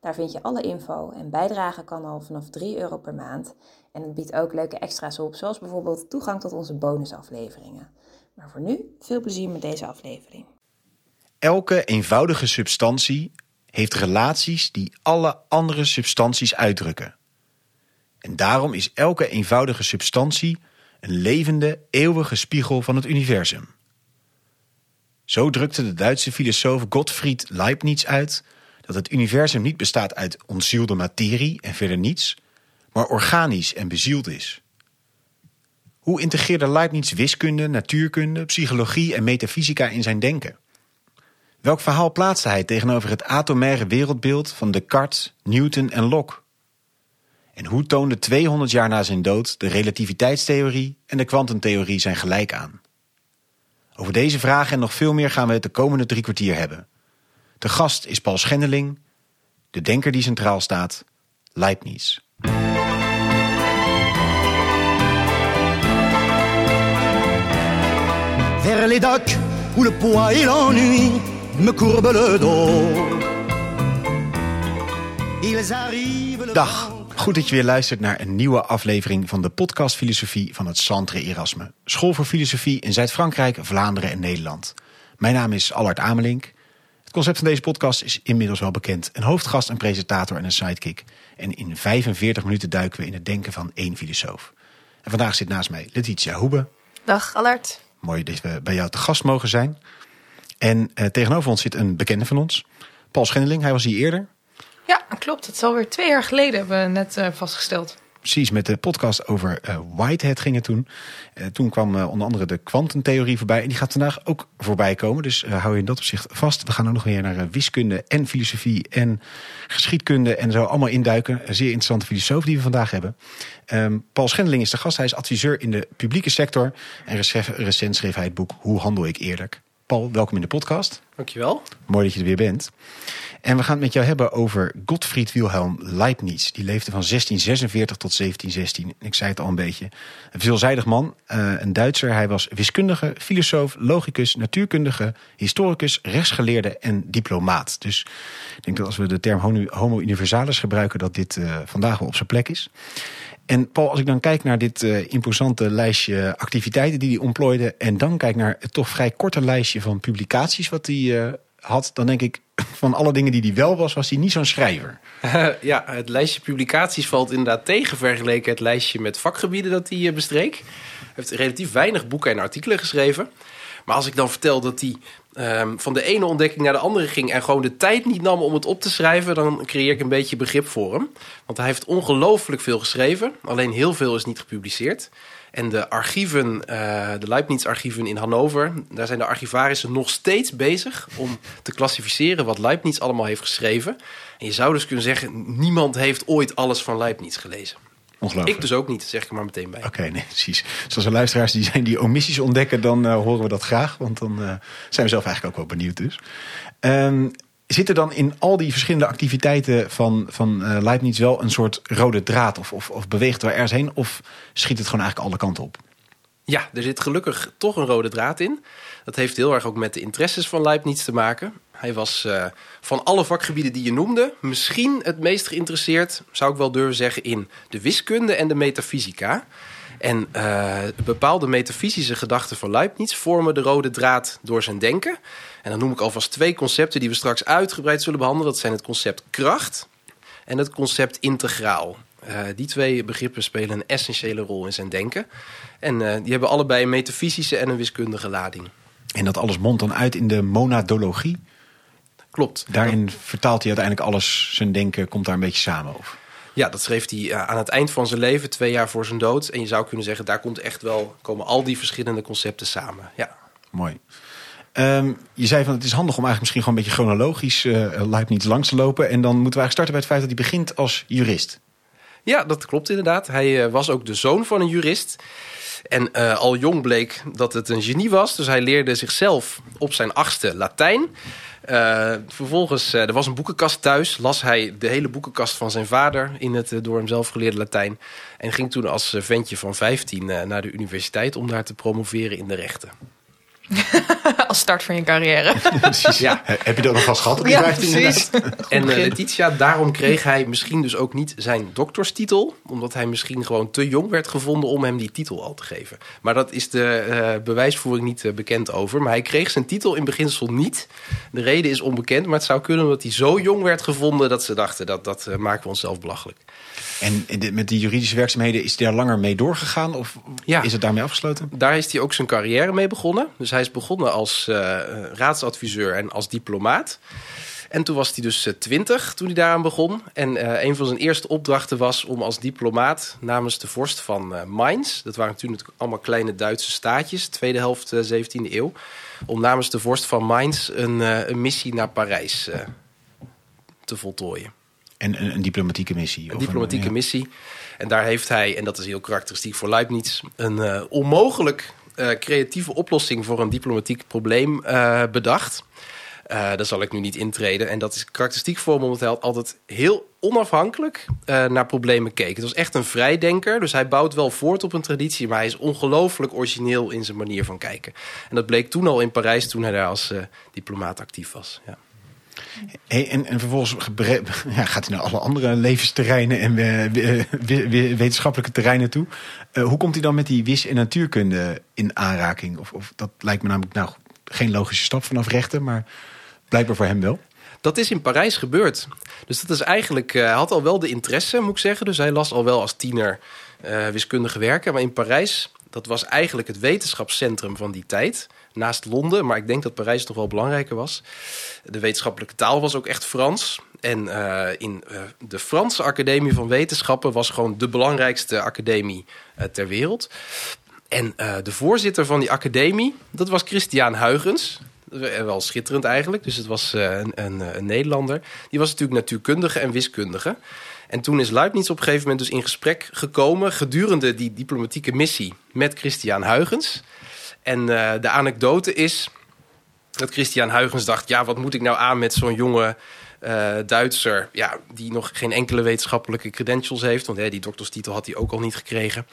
Daar vind je alle info en bijdragen kan al vanaf 3 euro per maand. En het biedt ook leuke extra's op, zoals bijvoorbeeld toegang tot onze bonusafleveringen. Maar voor nu, veel plezier met deze aflevering. Elke eenvoudige substantie heeft relaties die alle andere substanties uitdrukken. En daarom is elke eenvoudige substantie een levende, eeuwige spiegel van het universum. Zo drukte de Duitse filosoof Gottfried Leibniz uit dat het universum niet bestaat uit ontzielde materie en verder niets, maar organisch en bezield is. Hoe integreerde Leibniz wiskunde, natuurkunde, psychologie en metafysica in zijn denken? Welk verhaal plaatste hij tegenover het atomaire wereldbeeld van Descartes, Newton en Locke? En hoe toonde 200 jaar na zijn dood de relativiteitstheorie en de kwantumtheorie zijn gelijk aan? Over deze vragen en nog veel meer gaan we het de komende drie kwartier hebben. De gast is Paul Schendeling, de denker die centraal staat, Leibniz. Vers les docks où le poids et l'ennui me courbent le dos. Dag, goed dat je weer luistert naar een nieuwe aflevering van de podcast Filosofie van het Centre Erasme. School voor Filosofie in Zuid-Frankrijk, Vlaanderen en Nederland. Mijn naam is Allard Amelink. Het concept van deze podcast is inmiddels wel bekend. Een hoofdgast, een presentator en een sidekick. En in 45 minuten duiken we in het denken van één filosoof. En vandaag zit naast mij Letitia Hoebe. Dag Allard. Mooi dat we bij jou te gast mogen zijn. En eh, tegenover ons zit een bekende van ons, Paul Schendeling. Hij was hier eerder. Ja, klopt. Het is alweer twee jaar geleden, hebben we net uh, vastgesteld. Precies, met de podcast over uh, Whitehead ging het toen. Uh, toen kwam uh, onder andere de kwantumtheorie voorbij. En die gaat vandaag ook voorbij komen. Dus hou je in dat opzicht vast. We gaan ook nog weer naar wiskunde en filosofie en geschiedkunde en zo allemaal induiken. Een zeer interessante filosoof die we vandaag hebben. Um, Paul Schendeling is de gast. Hij is adviseur in de publieke sector. En recent schreef hij het boek Hoe handel ik eerlijk? Paul, welkom in de podcast. Dankjewel. Mooi dat je er weer bent. En we gaan het met jou hebben over Gottfried Wilhelm Leibniz. Die leefde van 1646 tot 1716. Ik zei het al een beetje. Een veelzijdig man, uh, een Duitser. Hij was wiskundige, filosoof, logicus, natuurkundige, historicus, rechtsgeleerde en diplomaat. Dus ik denk dat als we de term homo universalis gebruiken, dat dit uh, vandaag wel op zijn plek is. En Paul, als ik dan kijk naar dit uh, imposante lijstje activiteiten die hij ontplooide... en dan kijk naar het toch vrij korte lijstje van publicaties wat hij uh, had... dan denk ik, van alle dingen die hij wel was, was hij niet zo'n schrijver. Ja, het lijstje publicaties valt inderdaad tegen... vergeleken het lijstje met vakgebieden dat hij bestreek. Hij heeft relatief weinig boeken en artikelen geschreven... Maar als ik dan vertel dat hij um, van de ene ontdekking naar de andere ging en gewoon de tijd niet nam om het op te schrijven, dan creëer ik een beetje begrip voor hem. Want hij heeft ongelooflijk veel geschreven, alleen heel veel is niet gepubliceerd. En de archieven, uh, de Leibniz-archieven in Hannover, daar zijn de archivarissen nog steeds bezig om te klassificeren wat Leibniz allemaal heeft geschreven. En je zou dus kunnen zeggen, niemand heeft ooit alles van Leibniz gelezen. Ongelooflijk. Ik dus ook niet, zeg ik er maar meteen bij. Oké, okay, nee, precies. Zoals er luisteraars die zijn die omissies ontdekken, dan uh, horen we dat graag. Want dan uh, zijn we zelf eigenlijk ook wel benieuwd dus. Um, zit er dan in al die verschillende activiteiten van, van uh, Leibniz wel een soort rode draad? Of, of, of beweegt er ergens heen? Of schiet het gewoon eigenlijk alle kanten op? Ja, er zit gelukkig toch een rode draad in. Dat heeft heel erg ook met de interesses van Leibniz te maken. Hij was uh, van alle vakgebieden die je noemde, misschien het meest geïnteresseerd, zou ik wel durven zeggen, in de wiskunde en de metafysica. En uh, bepaalde metafysische gedachten van Leibniz vormen de rode draad door zijn denken. En dan noem ik alvast twee concepten die we straks uitgebreid zullen behandelen. Dat zijn het concept kracht en het concept integraal. Uh, die twee begrippen spelen een essentiële rol in zijn denken. En die hebben allebei een metafysische en een wiskundige lading. En dat alles mondt dan uit in de monadologie? Klopt. Daarin vertaalt hij uiteindelijk alles, zijn denken komt daar een beetje samen over. Ja, dat schreef hij aan het eind van zijn leven, twee jaar voor zijn dood. En je zou kunnen zeggen, daar komt echt wel, komen al die verschillende concepten samen. Ja. Mooi. Um, je zei van het is handig om eigenlijk misschien gewoon een beetje chronologisch uh, Leibniz langs te lopen. En dan moeten we eigenlijk starten bij het feit dat hij begint als jurist. Ja, dat klopt inderdaad. Hij eh, was ook de zoon van een jurist. En eh, al jong bleek dat het een genie was. Dus hij leerde zichzelf op zijn achtste Latijn. Eh, vervolgens, eh, er was een boekenkast thuis. Las hij de hele boekenkast van zijn vader in het eh, door hem zelf geleerde Latijn. En ging toen als ventje van 15 eh, naar de universiteit om daar te promoveren in de rechten. Als start van je carrière. Precies. Ja. He- Heb je dat nog vast gehad op die ja, 15 precies. En eh. Letitia, daarom kreeg hij misschien dus ook niet zijn dokterstitel. Omdat hij misschien gewoon te jong werd gevonden om hem die titel al te geven. Maar dat is de eh, bewijsvoering niet eh, bekend over. Maar hij kreeg zijn titel in beginsel niet. De reden is onbekend, maar het zou kunnen omdat hij zo jong werd gevonden... dat ze dachten, dat, dat maken we onszelf belachelijk. En met die juridische werkzaamheden, is hij daar langer mee doorgegaan? Of Ja. is het daarmee afgesloten? Daar is hij ook zijn carrière mee begonnen. Dus hij is begonnen als eh, raadsadviseur en als diplomaat. En toen was hij dus eh, twintig toen hij daaraan begon. En eh, een van zijn eerste opdrachten was om als diplomaat namens de vorst van Mainz... dat waren natuurlijk allemaal kleine Duitse staatjes, tweede helft eh, 17e eeuw... om namens de vorst van Mainz een, een missie naar Parijs te voltooien. En een, een diplomatieke missie? Een diplomatieke ja. missie. En daar heeft hij, en dat is heel karakteristiek voor Leibniz, een onmogelijk creatieve oplossing voor een diplomatiek probleem eh, bedacht. Eh, daar zal ik nu niet intreden. En dat is karakteristiek voor omdat hij altijd heel onafhankelijk eh, naar problemen keek. Het was echt een vrijdenker, dus hij bouwt wel voort op een traditie, maar hij is ongelooflijk origineel in zijn manier van kijken. En dat bleek toen al in Parijs, toen hij daar als eh, diplomaat actief was. Ja. En, en vervolgens ja, gaat hij naar alle andere levensterreinen en eh, we- we- we- wetenschappelijke terreinen toe. Eh, hoe komt hij dan met die wis- en natuurkunde in aanraking? Of, of dat lijkt me namelijk nou, geen logische stap vanaf rechten, maar blijkbaar voor hem wel. Dat is in Parijs gebeurd. Dus dat is eigenlijk. eh, hij had al wel de interesse, moet ik zeggen. Dus hij las al wel als tiener wiskundige werken. Maar in Parijs, dat was eigenlijk het wetenschapscentrum van die tijd. Naast Londen, maar ik denk dat Parijs nog wel belangrijker was. De wetenschappelijke taal was ook echt Frans. En eh, in eh, de Franse Academie van Wetenschappen was gewoon de belangrijkste academie eh, ter wereld. En de voorzitter van die academie, dat was Christian Huygens. Wel schitterend eigenlijk, dus het was een, een, een Nederlander. Die was natuurlijk natuurkundige en wiskundige. En toen is Leibniz op een gegeven moment dus in gesprek gekomen... gedurende die diplomatieke missie met Christian Huygens. En eh, de anekdote is dat Christian Huygens dacht... ja, wat moet ik nou aan met zo'n jonge eh, Duitser... Ja, die nog geen enkele wetenschappelijke credentials heeft... want hè, die dokterstitel had hij ook al niet gekregen...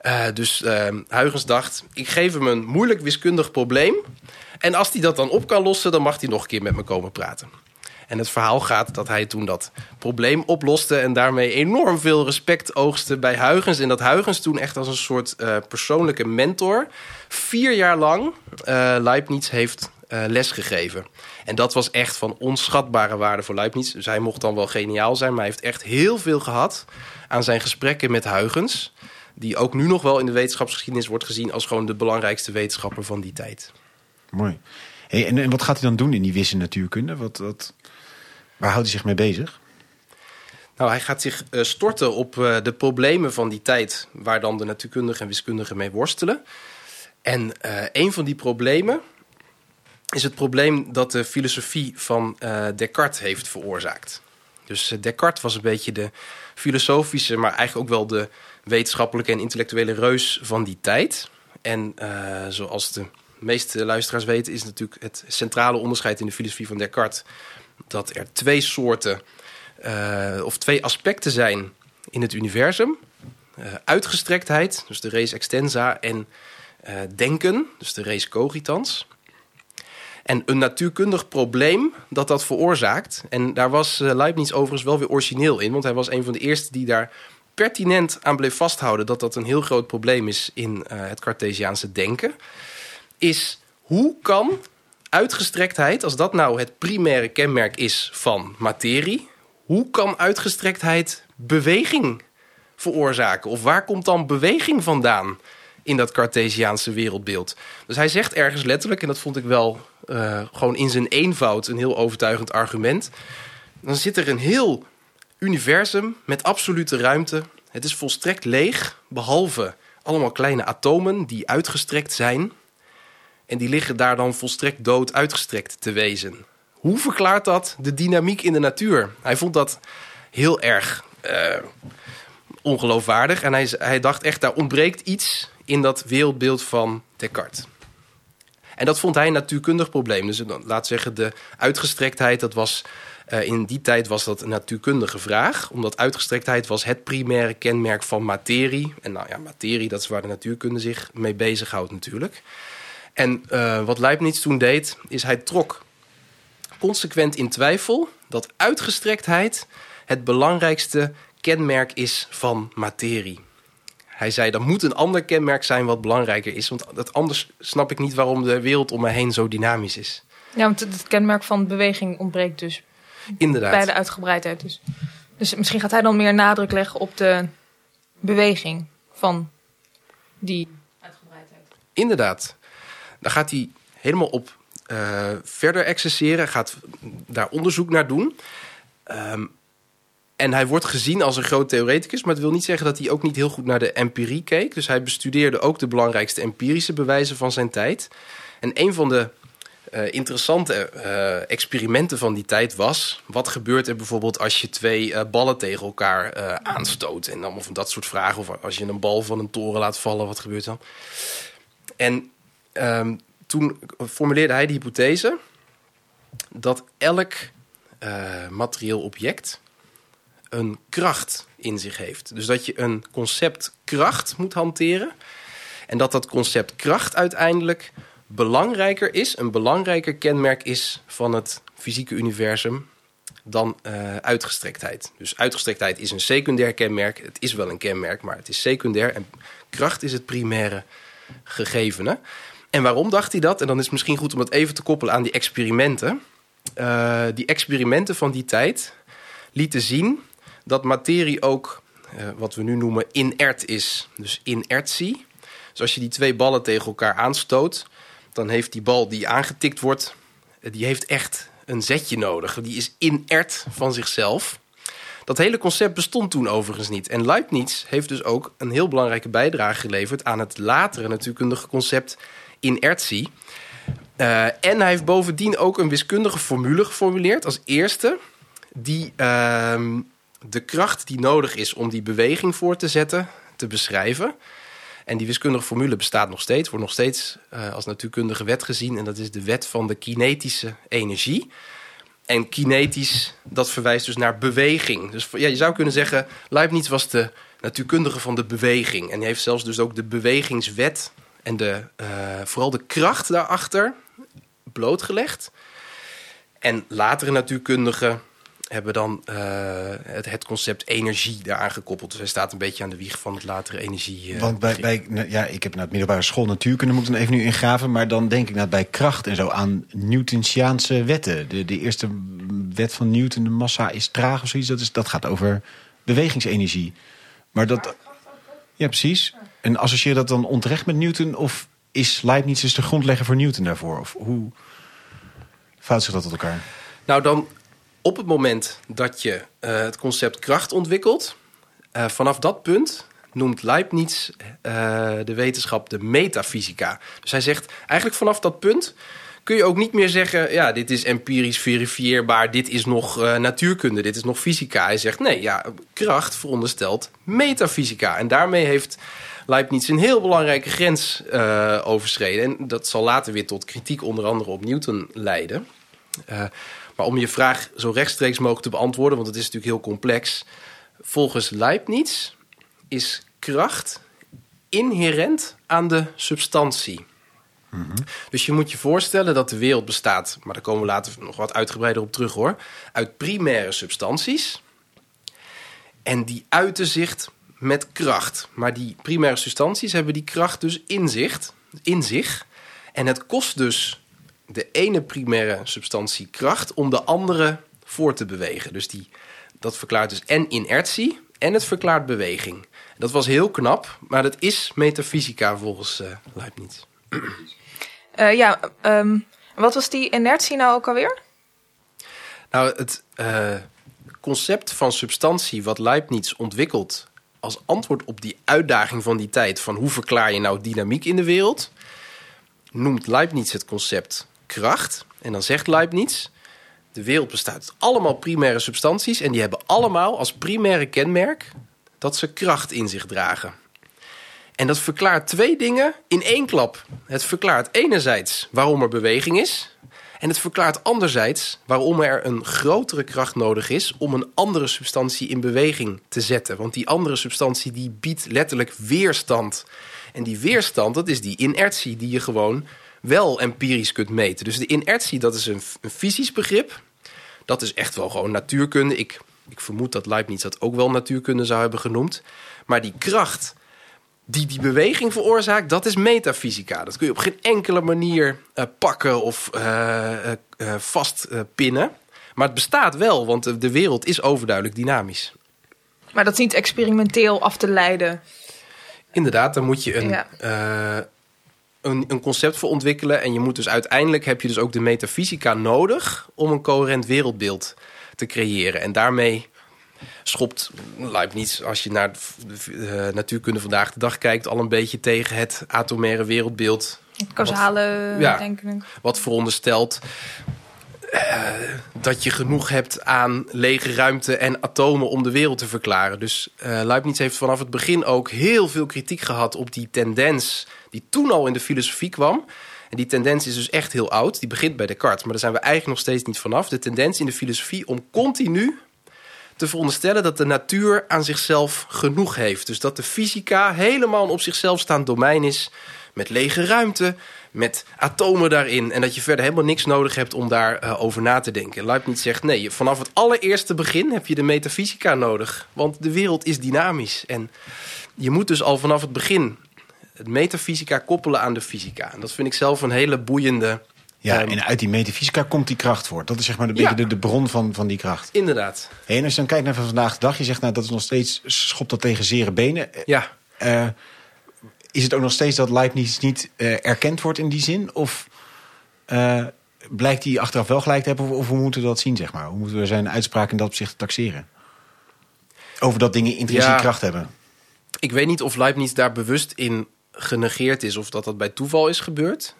Eh, dus Huygens dacht, ik geef hem een moeilijk wiskundig probleem. En als hij dat dan op kan lossen, dan mag hij nog een keer met me komen praten. En het verhaal gaat dat hij toen dat probleem oploste... en daarmee enorm veel respect oogste bij Huygens. En dat Huygens toen echt als een soort eh, persoonlijke mentor... vier jaar lang eh, Leibniz heeft eh, lesgegeven. En dat was echt van onschatbare waarde voor Leibniz. Dus hij mocht dan wel geniaal zijn... maar hij heeft echt heel veel gehad aan zijn gesprekken met Huygens die ook nu nog wel in de wetenschapsgeschiedenis wordt gezien als gewoon de belangrijkste wetenschapper van die tijd. Mooi. En, en wat gaat hij dan doen in die wis- en natuurkunde? Wat, wat, waar houdt hij zich mee bezig? Nou, hij gaat zich eh, storten op eh, de problemen van die tijd, waar dan de natuurkundigen en wiskundigen mee worstelen. En eh, een van die problemen is het probleem dat de filosofie van Descartes heeft veroorzaakt. Dus Descartes was een beetje de filosofische, maar eigenlijk ook wel de wetenschappelijke en intellectuele reus van die tijd. En zoals de meeste luisteraars weten, is natuurlijk het centrale onderscheid in de filosofie van Descartes dat er twee soorten eh, of twee aspecten zijn in het universum: Eh, uitgestrektheid, dus de res extensa, en eh, denken, dus de res cogitans. En een natuurkundig probleem dat dat veroorzaakt. En daar was Leibniz overigens wel weer origineel in, want hij was een van de eerste die daar pertinent aan bleef vasthouden dat dat een heel groot probleem is in het Cartesiaanse denken. Is hoe kan uitgestrektheid, als dat nou het primaire kenmerk is van materie, hoe kan uitgestrektheid beweging veroorzaken? Of waar komt dan beweging vandaan in dat Cartesiaanse wereldbeeld? Dus hij zegt ergens letterlijk, en dat vond ik wel eh, gewoon in zijn eenvoud een heel overtuigend argument. Dan zit er een heel universum met absolute ruimte. Het is volstrekt leeg, behalve allemaal kleine atomen die uitgestrekt zijn. En die liggen daar dan volstrekt dood uitgestrekt te wezen. Hoe verklaart dat de dynamiek in de natuur? Hij vond dat heel erg eh, ongeloofwaardig. En hij, hij dacht echt, daar ontbreekt iets in dat wereldbeeld van Descartes. En dat vond hij een natuurkundig probleem. Dus laat zeggen, de uitgestrektheid, dat was uh, in die tijd was dat een natuurkundige vraag. Omdat uitgestrektheid was het primaire kenmerk van materie. En nou ja, materie, dat is waar de natuurkunde zich mee bezighoudt natuurlijk. En uh, wat Leibniz toen deed, is hij trok consequent in twijfel dat uitgestrektheid het belangrijkste kenmerk is van materie. Hij zei, dat moet een ander kenmerk zijn wat belangrijker is. Want anders snap ik niet waarom de wereld om me heen zo dynamisch is. Ja, want het kenmerk van beweging ontbreekt dus. Inderdaad. Bij de uitgebreidheid dus. Dus misschien gaat hij dan meer nadruk leggen op de beweging van die uitgebreidheid. Inderdaad. Dan gaat hij helemaal op uh, verder exerceren, gaat daar onderzoek naar doen. Um, en hij wordt gezien als een groot theoreticus, maar het wil niet zeggen dat hij ook niet heel goed naar de empirie keek. Dus hij bestudeerde ook de belangrijkste empirische bewijzen van zijn tijd. En een van de uh, interessante uh, experimenten van die tijd was... wat gebeurt er bijvoorbeeld als je twee ballen tegen elkaar aanstoot? En allemaal van dat soort vragen. Of als je een bal van een toren laat vallen, wat gebeurt dan? En um, toen formuleerde hij de hypothese... dat elk materieel object een kracht in zich heeft. Dus dat je een concept kracht moet hanteren. En dat dat concept kracht uiteindelijk belangrijker is, een belangrijker kenmerk is van het fysieke universum dan uh, uitgestrektheid. Dus uitgestrektheid is een secundair kenmerk. Het is wel een kenmerk, maar het is secundair. En kracht is het primaire gegevene. En waarom dacht hij dat? En dan is het misschien goed om het even te koppelen aan die experimenten. Uh, die experimenten van die tijd lieten zien dat materie ook, uh, wat we nu noemen, inert is. Dus inertie. Dus als je die twee ballen tegen elkaar aanstoot, dan heeft die bal die aangetikt wordt, eh, die heeft echt een zetje nodig. Die is inert van zichzelf. Dat hele concept bestond toen overigens niet. En Leibniz heeft dus ook een heel belangrijke bijdrage geleverd aan het latere natuurkundige concept inertie. Uh, en hij heeft bovendien ook een wiskundige formule geformuleerd als eerste, die uh, de kracht die nodig is om die beweging voor te zetten, te beschrijven. En die wiskundige formule bestaat nog steeds, wordt nog steeds uh, als natuurkundige wet gezien. En dat is de wet van de kinetische energie. En kinetisch, dat verwijst dus naar beweging. Dus ja, je zou kunnen zeggen, Leibniz was de natuurkundige van de beweging. En hij heeft zelfs dus ook de bewegingswet en de, uh, vooral de kracht daarachter blootgelegd. En latere natuurkundigen hebben dan uh, het, het, concept energie daaraan gekoppeld. Dus hij staat een beetje aan de wieg van het latere energie. Uh, Want bij, bij, ja, ik heb naar het middelbare school natuurkunde moeten even nu ingraven. Maar dan denk ik nou bij kracht en zo aan Newtonsiaanse wetten. De, de eerste wet van Newton, de massa is traag of zoiets. Dat, is, dat gaat over bewegingsenergie. Maar dat. Ja, precies. En associeer dat dan onterecht met Newton? Of is Leibniz dus de grondlegger voor Newton daarvoor? Of hoe fout zich dat tot elkaar? Nou, dan op het moment dat je uh, het concept kracht ontwikkelt, uh, vanaf dat punt noemt Leibniz uh, de wetenschap de metafysica. Dus hij zegt eigenlijk vanaf dat punt kun je ook niet meer zeggen: ja, dit is empirisch verifieerbaar, dit is nog natuurkunde, dit is nog fysica. Hij zegt: nee, ja, kracht veronderstelt metafysica. En daarmee heeft Leibniz een heel belangrijke grens overschreden. En dat zal later weer tot kritiek, onder andere op Newton, leiden. Maar om je vraag zo rechtstreeks mogelijk te beantwoorden, want het is natuurlijk heel complex. Volgens Leibniz is kracht inherent aan de substantie. Mm -hmm. Dus je moet je voorstellen dat de wereld bestaat, maar daar komen we later nog wat uitgebreider op terug hoor, uit primaire substanties. En die uiten zich met kracht. Maar die primaire substanties hebben die kracht dus in zich. In zich. En het kost dus de ene primaire substantie kracht om de andere voor te bewegen. Dus die, dat verklaart dus en inertie en het verklaart beweging. Dat was heel knap, maar dat is metafysica volgens uh, Leibniz. Uh, ja, um, wat was die inertie nou ook alweer? Nou, het uh, concept van substantie wat Leibniz ontwikkelt als antwoord op die uitdaging van die tijd van hoe verklaar je nou dynamiek in de wereld, noemt Leibniz het concept kracht. En dan zegt Leibniz, de wereld bestaat uit allemaal primaire substanties... en die hebben allemaal als primaire kenmerk dat ze kracht in zich dragen. En dat verklaart twee dingen in één klap. Het verklaart enerzijds waarom er beweging is. En het verklaart anderzijds waarom er een grotere kracht nodig is om een andere substantie in beweging te zetten. Want die andere substantie die biedt letterlijk weerstand. En die weerstand, dat is die inertie die je gewoon wel empirisch kunt meten. Dus de inertie, dat is een, een fysisch begrip. Dat is echt wel gewoon natuurkunde. Ik, ik vermoed dat Leibniz dat ook wel natuurkunde zou hebben genoemd. Maar die kracht die die beweging veroorzaakt, dat is metafysica. Dat kun je op geen enkele manier uh, pakken of uh, uh, vastpinnen. maar het bestaat wel, want de, wereld is overduidelijk dynamisch. Maar dat is niet experimenteel af te leiden. Inderdaad, daar moet je een, ja. een, een, concept voor ontwikkelen. En je moet dus uiteindelijk heb je dus ook de metafysica nodig om een coherent wereldbeeld te creëren. En daarmee schopt Leibniz, als je naar de natuurkunde vandaag de dag kijkt, al een beetje tegen het atomaire wereldbeeld. Het causale wat, ja, denken. Wat veronderstelt uh, dat je genoeg hebt aan lege ruimte en atomen om de wereld te verklaren. Dus uh, Leibniz heeft vanaf het begin ook heel veel kritiek gehad op die tendens die toen al in de filosofie kwam. En die tendens is dus echt heel oud. Die begint bij Descartes, maar daar zijn we eigenlijk nog steeds niet vanaf. De tendens in de filosofie om continu te veronderstellen dat de natuur aan zichzelf genoeg heeft. Dus dat de fysica helemaal een op zichzelf staand domein is met lege ruimte, met atomen daarin. En dat je verder helemaal niks nodig hebt om daarover uh, over na te denken. Leibniz zegt nee, vanaf het allereerste begin heb je de metafysica nodig. Want de wereld is dynamisch. En je moet dus al vanaf het begin het metafysica koppelen aan de fysica. En dat vind ik zelf een hele boeiende ja, en uit die metafysica komt die kracht voort. Dat is zeg maar de, de, de, bron van, van die kracht. Inderdaad. en als je dan kijkt naar vandaag de dag, je zegt nou dat is nog steeds schopt dat tegen zere benen. Ja. Uh, is het ook nog steeds dat Leibniz niet uh, erkend wordt in die zin? Of uh, blijkt hij achteraf wel gelijk te hebben? Of, of, hoe moeten we dat zien, zeg maar? Hoe moeten we zijn uitspraak in dat opzicht taxeren? Over dat dingen intrinsiek ja, kracht hebben. Ik weet niet of Leibniz daar bewust in genegeerd is... of dat dat bij toeval is gebeurd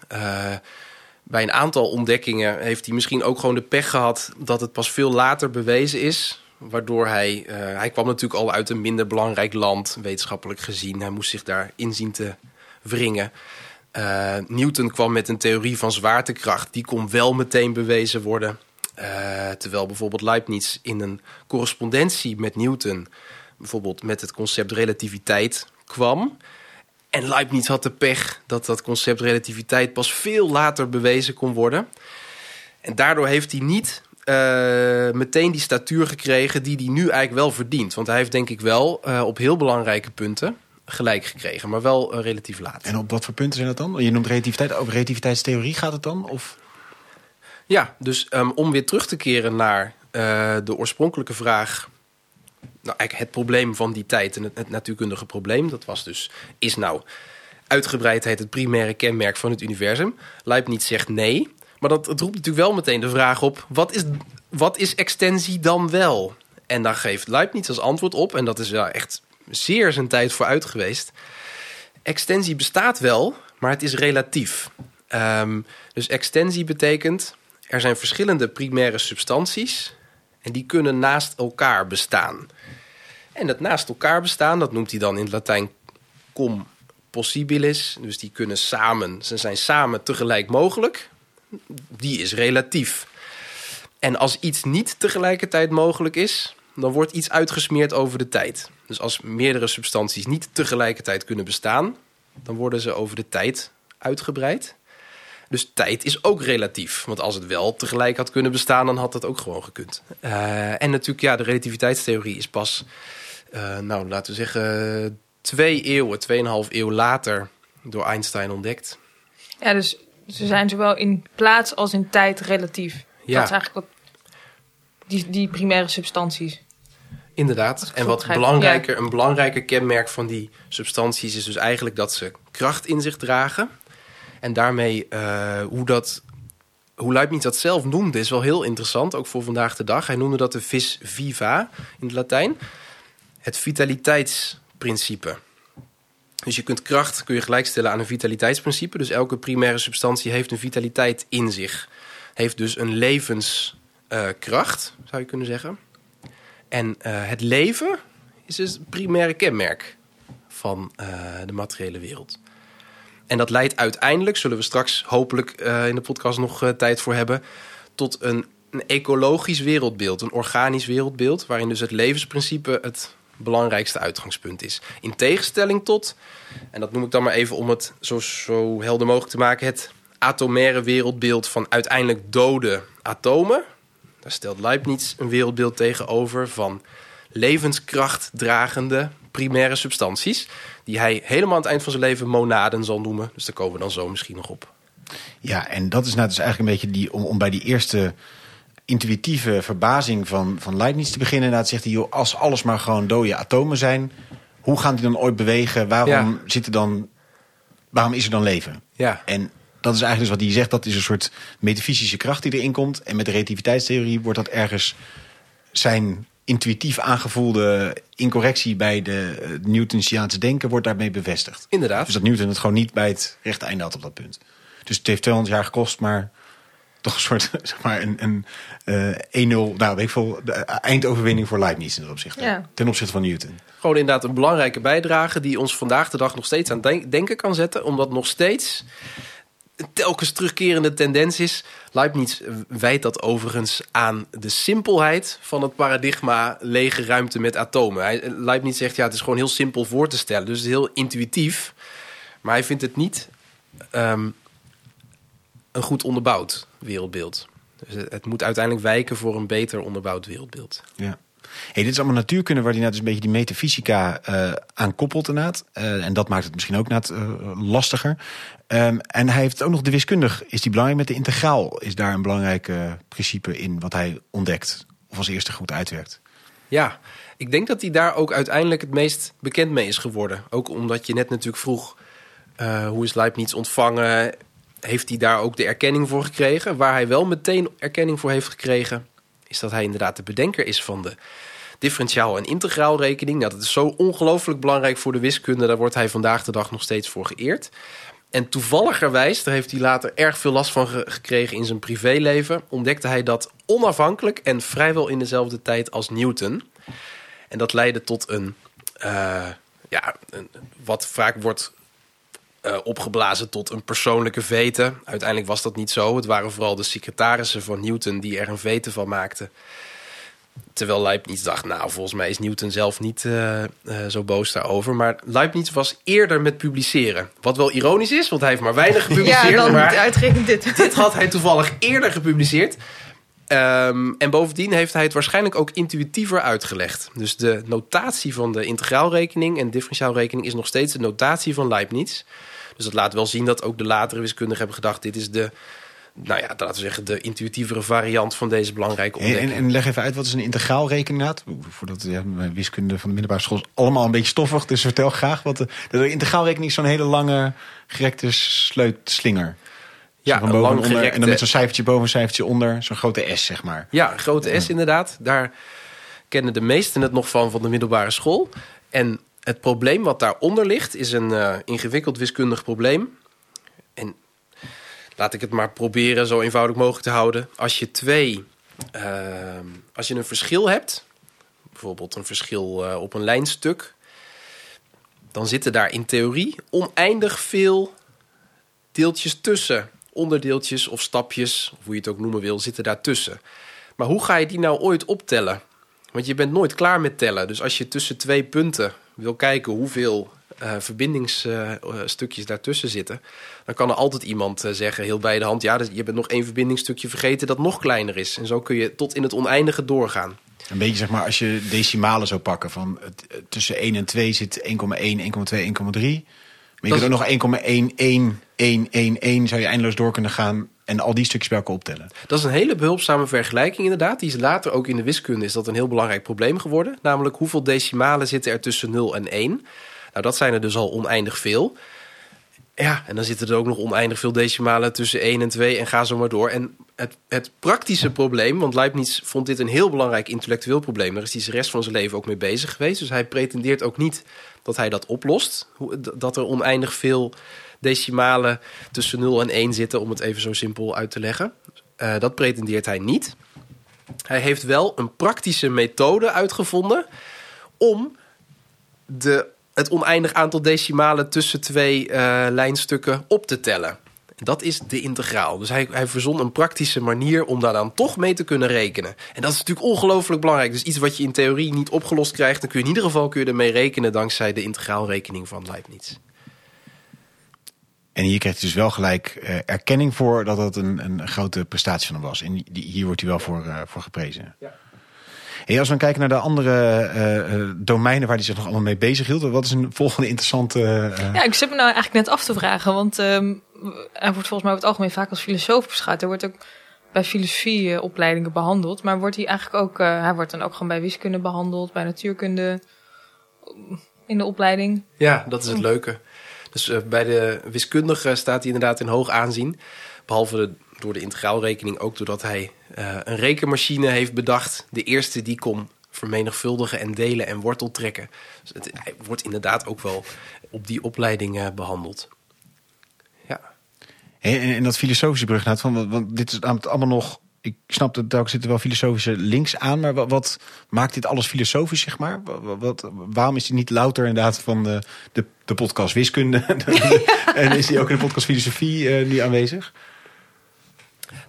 bij een aantal ontdekkingen heeft hij misschien ook gewoon de pech gehad dat het pas veel later bewezen is. Waardoor hij, uh, hij kwam natuurlijk al uit een minder belangrijk land, wetenschappelijk gezien. Hij moest zich daar inzien te wringen. Uh, Newton kwam met een theorie van zwaartekracht. Die kon wel meteen bewezen worden. Uh, terwijl bijvoorbeeld Leibniz in een correspondentie met Newton... bijvoorbeeld met het concept relativiteit kwam... En Leibniz had de pech dat dat concept relativiteit pas veel later bewezen kon worden. En daardoor heeft hij niet uh, meteen die statuur gekregen die hij nu eigenlijk wel verdient. Want hij heeft denk ik wel uh, op heel belangrijke punten gelijk gekregen, maar wel uh, relatief laat. En op wat voor punten zijn dat dan? Je noemt relativiteit, over relativiteitstheorie gaat het dan? Of? Ja, dus um, om weer terug te keren naar de oorspronkelijke vraag nou, het probleem van die tijd en het, natuurkundige probleem. Dat was dus, is nou uitgebreidheid het primaire kenmerk van het universum? Leibniz zegt nee. Maar dat, roept natuurlijk wel meteen de vraag op: wat is, wat is extensie dan wel? En daar geeft Leibniz als antwoord op, en dat is wel echt zeer zijn tijd vooruit geweest. Extensie bestaat wel, maar het is relatief. Um, dus extensie betekent er zijn verschillende primaire substanties en die kunnen naast elkaar bestaan. En dat naast elkaar bestaan, dat noemt hij dan in het Latijn cum possibilis. Dus die kunnen samen, ze zijn samen tegelijk mogelijk. Die is relatief. En als iets niet tegelijkertijd mogelijk is, dan wordt iets uitgesmeerd over de tijd. Dus als meerdere substanties niet tegelijkertijd kunnen bestaan, dan worden ze over de tijd uitgebreid. Dus tijd is ook relatief. Want als het wel tegelijk had kunnen bestaan, dan had dat ook gewoon gekund. Uh, en natuurlijk, ja, de relativiteitstheorie is pas, uh, nou laten we zeggen, twee eeuwen, tweeënhalf eeuw later door Einstein ontdekt. Ja, dus ze zijn zowel in plaats als in tijd relatief. Ja. Dat is eigenlijk wat die, die primaire substanties. Inderdaad. En wat belangrijker, een belangrijker kenmerk van die substanties is dus eigenlijk dat ze kracht in zich dragen. En daarmee uh, hoe dat hoe Leibniz dat zelf noemde, is wel heel interessant, ook voor vandaag de dag. Hij noemde dat de vis viva in het Latijn. Het vitaliteitsprincipe. Dus je kunt kracht kun je gelijkstellen aan een vitaliteitsprincipe. Dus elke primaire substantie heeft een vitaliteit in zich. Heeft dus een levenskracht, zou je kunnen zeggen. En uh, het leven is het primaire kenmerk van eh, de materiële wereld. En dat leidt uiteindelijk, zullen we straks hopelijk eh, in de podcast nog eh, tijd voor hebben, tot een, een ecologisch wereldbeeld, een organisch wereldbeeld, waarin dus het levensprincipe het belangrijkste uitgangspunt is. In tegenstelling tot, en dat noem ik dan maar even om het zo, zo helder mogelijk te maken, het atomaire wereldbeeld van uiteindelijk dode atomen. Daar stelt Leibniz een wereldbeeld tegenover van levenskrachtdragende primaire substanties. Die hij helemaal aan het eind van zijn leven monaden zal noemen. Dus daar komen we dan zo misschien nog op. Ja, en dat is nou dus eigenlijk een beetje die, om bij die eerste intuïtieve verbazing van, van Leibniz te beginnen. Inderdaad zegt hij, joh, als alles maar gewoon dode atomen zijn, hoe gaan die dan ooit bewegen? Waarom, Ja. zit er dan, waarom is er dan leven? Ja, En dat is eigenlijk dus wat hij zegt, dat is een soort metafysische kracht die erin komt. En met de relativiteitstheorie wordt dat ergens zijn intuïtief aangevoelde incorrectie bij de uh, Newtonsiaanse denken wordt daarmee bevestigd. inderdaad. Dus dat Newton het gewoon niet bij het rechte einde had op dat punt. Dus het heeft 200 jaar gekost, maar toch een soort zeg maar een, een eh 1-0, nou weet ik veel, de eindoverwinning voor Leibniz in dat opzicht. Ja. Ten opzichte van Newton. Gewoon inderdaad een belangrijke bijdrage die ons vandaag de dag nog steeds aan denk- denken kan zetten. Omdat nog steeds een telkens terugkerende tendens is. Leibniz wijt dat overigens aan de simpelheid van het paradigma lege ruimte met atomen. Hij, Leibniz zegt ja, het is gewoon heel simpel voor te stellen. Dus het is heel intuïtief. Maar hij vindt het niet ehm, een goed onderbouwd wereldbeeld. Dus het, het moet uiteindelijk wijken voor een beter onderbouwd wereldbeeld. Ja. Hey, dit is allemaal natuurkunde waar hij nou dus een beetje die metafysica eh aan koppelt inderdaad. Eh, en dat maakt het misschien ook net lastiger. Ehm, en hij heeft ook nog de wiskundig. Is die belangrijk met de integraal? Is daar een belangrijk eh, principe in wat hij ontdekt? Of als eerste goed uitwerkt? Ja, ik denk dat hij daar ook uiteindelijk het meest bekend mee is geworden. Ook omdat je net natuurlijk vroeg, eh, hoe is Leibniz ontvangen? Heeft hij daar ook de erkenning voor gekregen? Waar hij wel meteen erkenning voor heeft gekregen, is dat hij inderdaad de bedenker is van de differentiaal- en integraalrekening. Nou, dat is zo ongelooflijk belangrijk voor de wiskunde. Daar wordt hij vandaag de dag nog steeds voor geëerd. En toevalligerwijs, daar heeft hij later erg veel last van ge- gekregen in zijn privéleven, ontdekte hij dat onafhankelijk en vrijwel in dezelfde tijd als Newton. En dat leidde tot een, eh, ja, een, wat vaak wordt eh, opgeblazen tot een persoonlijke vete. Uiteindelijk was dat niet zo. Het waren vooral de secretarissen van Newton die er een vete van maakten. Terwijl Leibniz dacht, nou, volgens mij is Newton zelf niet eh, eh, zo boos daarover. Maar Leibniz was eerder met publiceren. Wat wel ironisch is, want hij heeft maar weinig gepubliceerd. Ja, dan maar uitgerekend dit. dit had hij toevallig eerder gepubliceerd. Ehm, en bovendien heeft hij het waarschijnlijk ook intuïtiever uitgelegd. Dus de notatie van de integraalrekening en differentiaalrekening is nog steeds de notatie van Leibniz. Dus dat laat wel zien dat ook de latere wiskundigen hebben gedacht: dit is de, nou ja, laten we zeggen, de intuïtievere variant van deze belangrijke En, ontdekking. en, en leg even uit, wat is een integraalrekening inderdaad? Voordat ja, mijn wiskunde van de middelbare school is allemaal een beetje stoffig. Dus vertel graag wat de, de integraalrekening is zo'n hele lange gerekte sleutslinger. Ja, van een boven lang en onder, En dan met zo'n cijfertje boven, een cijfertje onder. Zo'n grote S, zeg maar. Ja, een grote S inderdaad. Daar kennen de meesten het nog van van de middelbare school. En het probleem wat daaronder ligt is een eh, ingewikkeld wiskundig probleem. En laat ik het maar proberen zo eenvoudig mogelijk te houden. Als je twee, ehm, als je een verschil hebt, bijvoorbeeld een verschil eh, op een lijnstuk, dan zitten daar in theorie oneindig veel deeltjes tussen. Onderdeeltjes of stapjes, hoe je het ook noemen wil, zitten daartussen. Maar hoe ga je die nou ooit optellen? Want je bent nooit klaar met tellen. Dus als je tussen twee punten wil kijken hoeveel eh, verbindingsstukjes daartussen zitten, dan kan er altijd iemand eh, zeggen, heel bij de hand, ja, dus je bent nog één verbindingsstukje vergeten dat nog kleiner is. En zo kun je tot in het oneindige doorgaan. Een beetje zeg maar als je decimalen zou pakken. Van eh, tussen 1 en 2 zit 1,1, 1,2, 1,3. Maar je Dat kunt ook nog 1,11111 zou je eindeloos door kunnen gaan. En al die stukjes bij elkaar optellen. Dat is een hele behulpzame vergelijking inderdaad. Die is later ook in de wiskunde is dat een heel belangrijk probleem geworden. Namelijk hoeveel decimalen zitten er tussen 0 en 1? Nou, dat zijn er dus al oneindig veel. Ja, en dan zitten er ook nog oneindig veel decimalen tussen 1 en 2 en ga zo maar door. En het, het praktische probleem, want Leibniz vond dit een heel belangrijk intellectueel probleem. Daar is hij de rest van zijn leven ook mee bezig geweest. Dus hij pretendeert ook niet dat hij dat oplost. Dat er oneindig veel decimalen tussen 0 en 1 zitten, om het even zo simpel uit te leggen. Eh, dat pretendeert hij niet. Hij heeft wel een praktische methode uitgevonden om de, het oneindig aantal decimalen tussen twee eh, lijnstukken op te tellen. Dat is de integraal. Dus hij, hij verzon een praktische manier om daar dan toch mee te kunnen rekenen. En dat is natuurlijk ongelooflijk belangrijk. Dus iets wat je in theorie niet opgelost krijgt, dan kun je in ieder geval kun je ermee rekenen dankzij de integraalrekening van Leibniz. En hier krijgt hij dus wel gelijk eh, erkenning voor dat dat een, een grote prestatie van hem was. En die, hier wordt hij wel voor, eh, voor geprezen. Ja. Hey, als we dan kijken naar de andere eh, eh, domeinen waar hij zich nog allemaal mee bezig hield. Wat is een volgende interessante... eh, Ja, ik zit me nou eigenlijk net af te vragen, want ehm, hij wordt volgens mij over het algemeen vaak als filosoof beschouwd. Hij wordt ook bij filosofieopleidingen behandeld, maar wordt hij eigenlijk ook, eh, hij wordt dan ook gewoon bij wiskunde behandeld, bij natuurkunde in de opleiding. Ja, dat is het leuke. Dus eh, bij de wiskundige staat hij inderdaad in hoog aanzien. Behalve door de integraalrekening ook doordat hij eh, een rekenmachine heeft bedacht. De eerste die kon vermenigvuldigen en delen en wortel trekken. Dus het, hij wordt inderdaad ook wel op die opleiding eh, behandeld. Ja. En, dat filosofische brug, van, want- dit is allemaal nog. Ik snap dat daar zitten wel filosofische links aan, maar wat, wat maakt dit alles filosofisch, zeg maar? Wat, wat- waarom is hij niet louter inderdaad van de, de, de podcast wiskunde? en is hij ook in de podcast filosofie eh, nu aanwezig?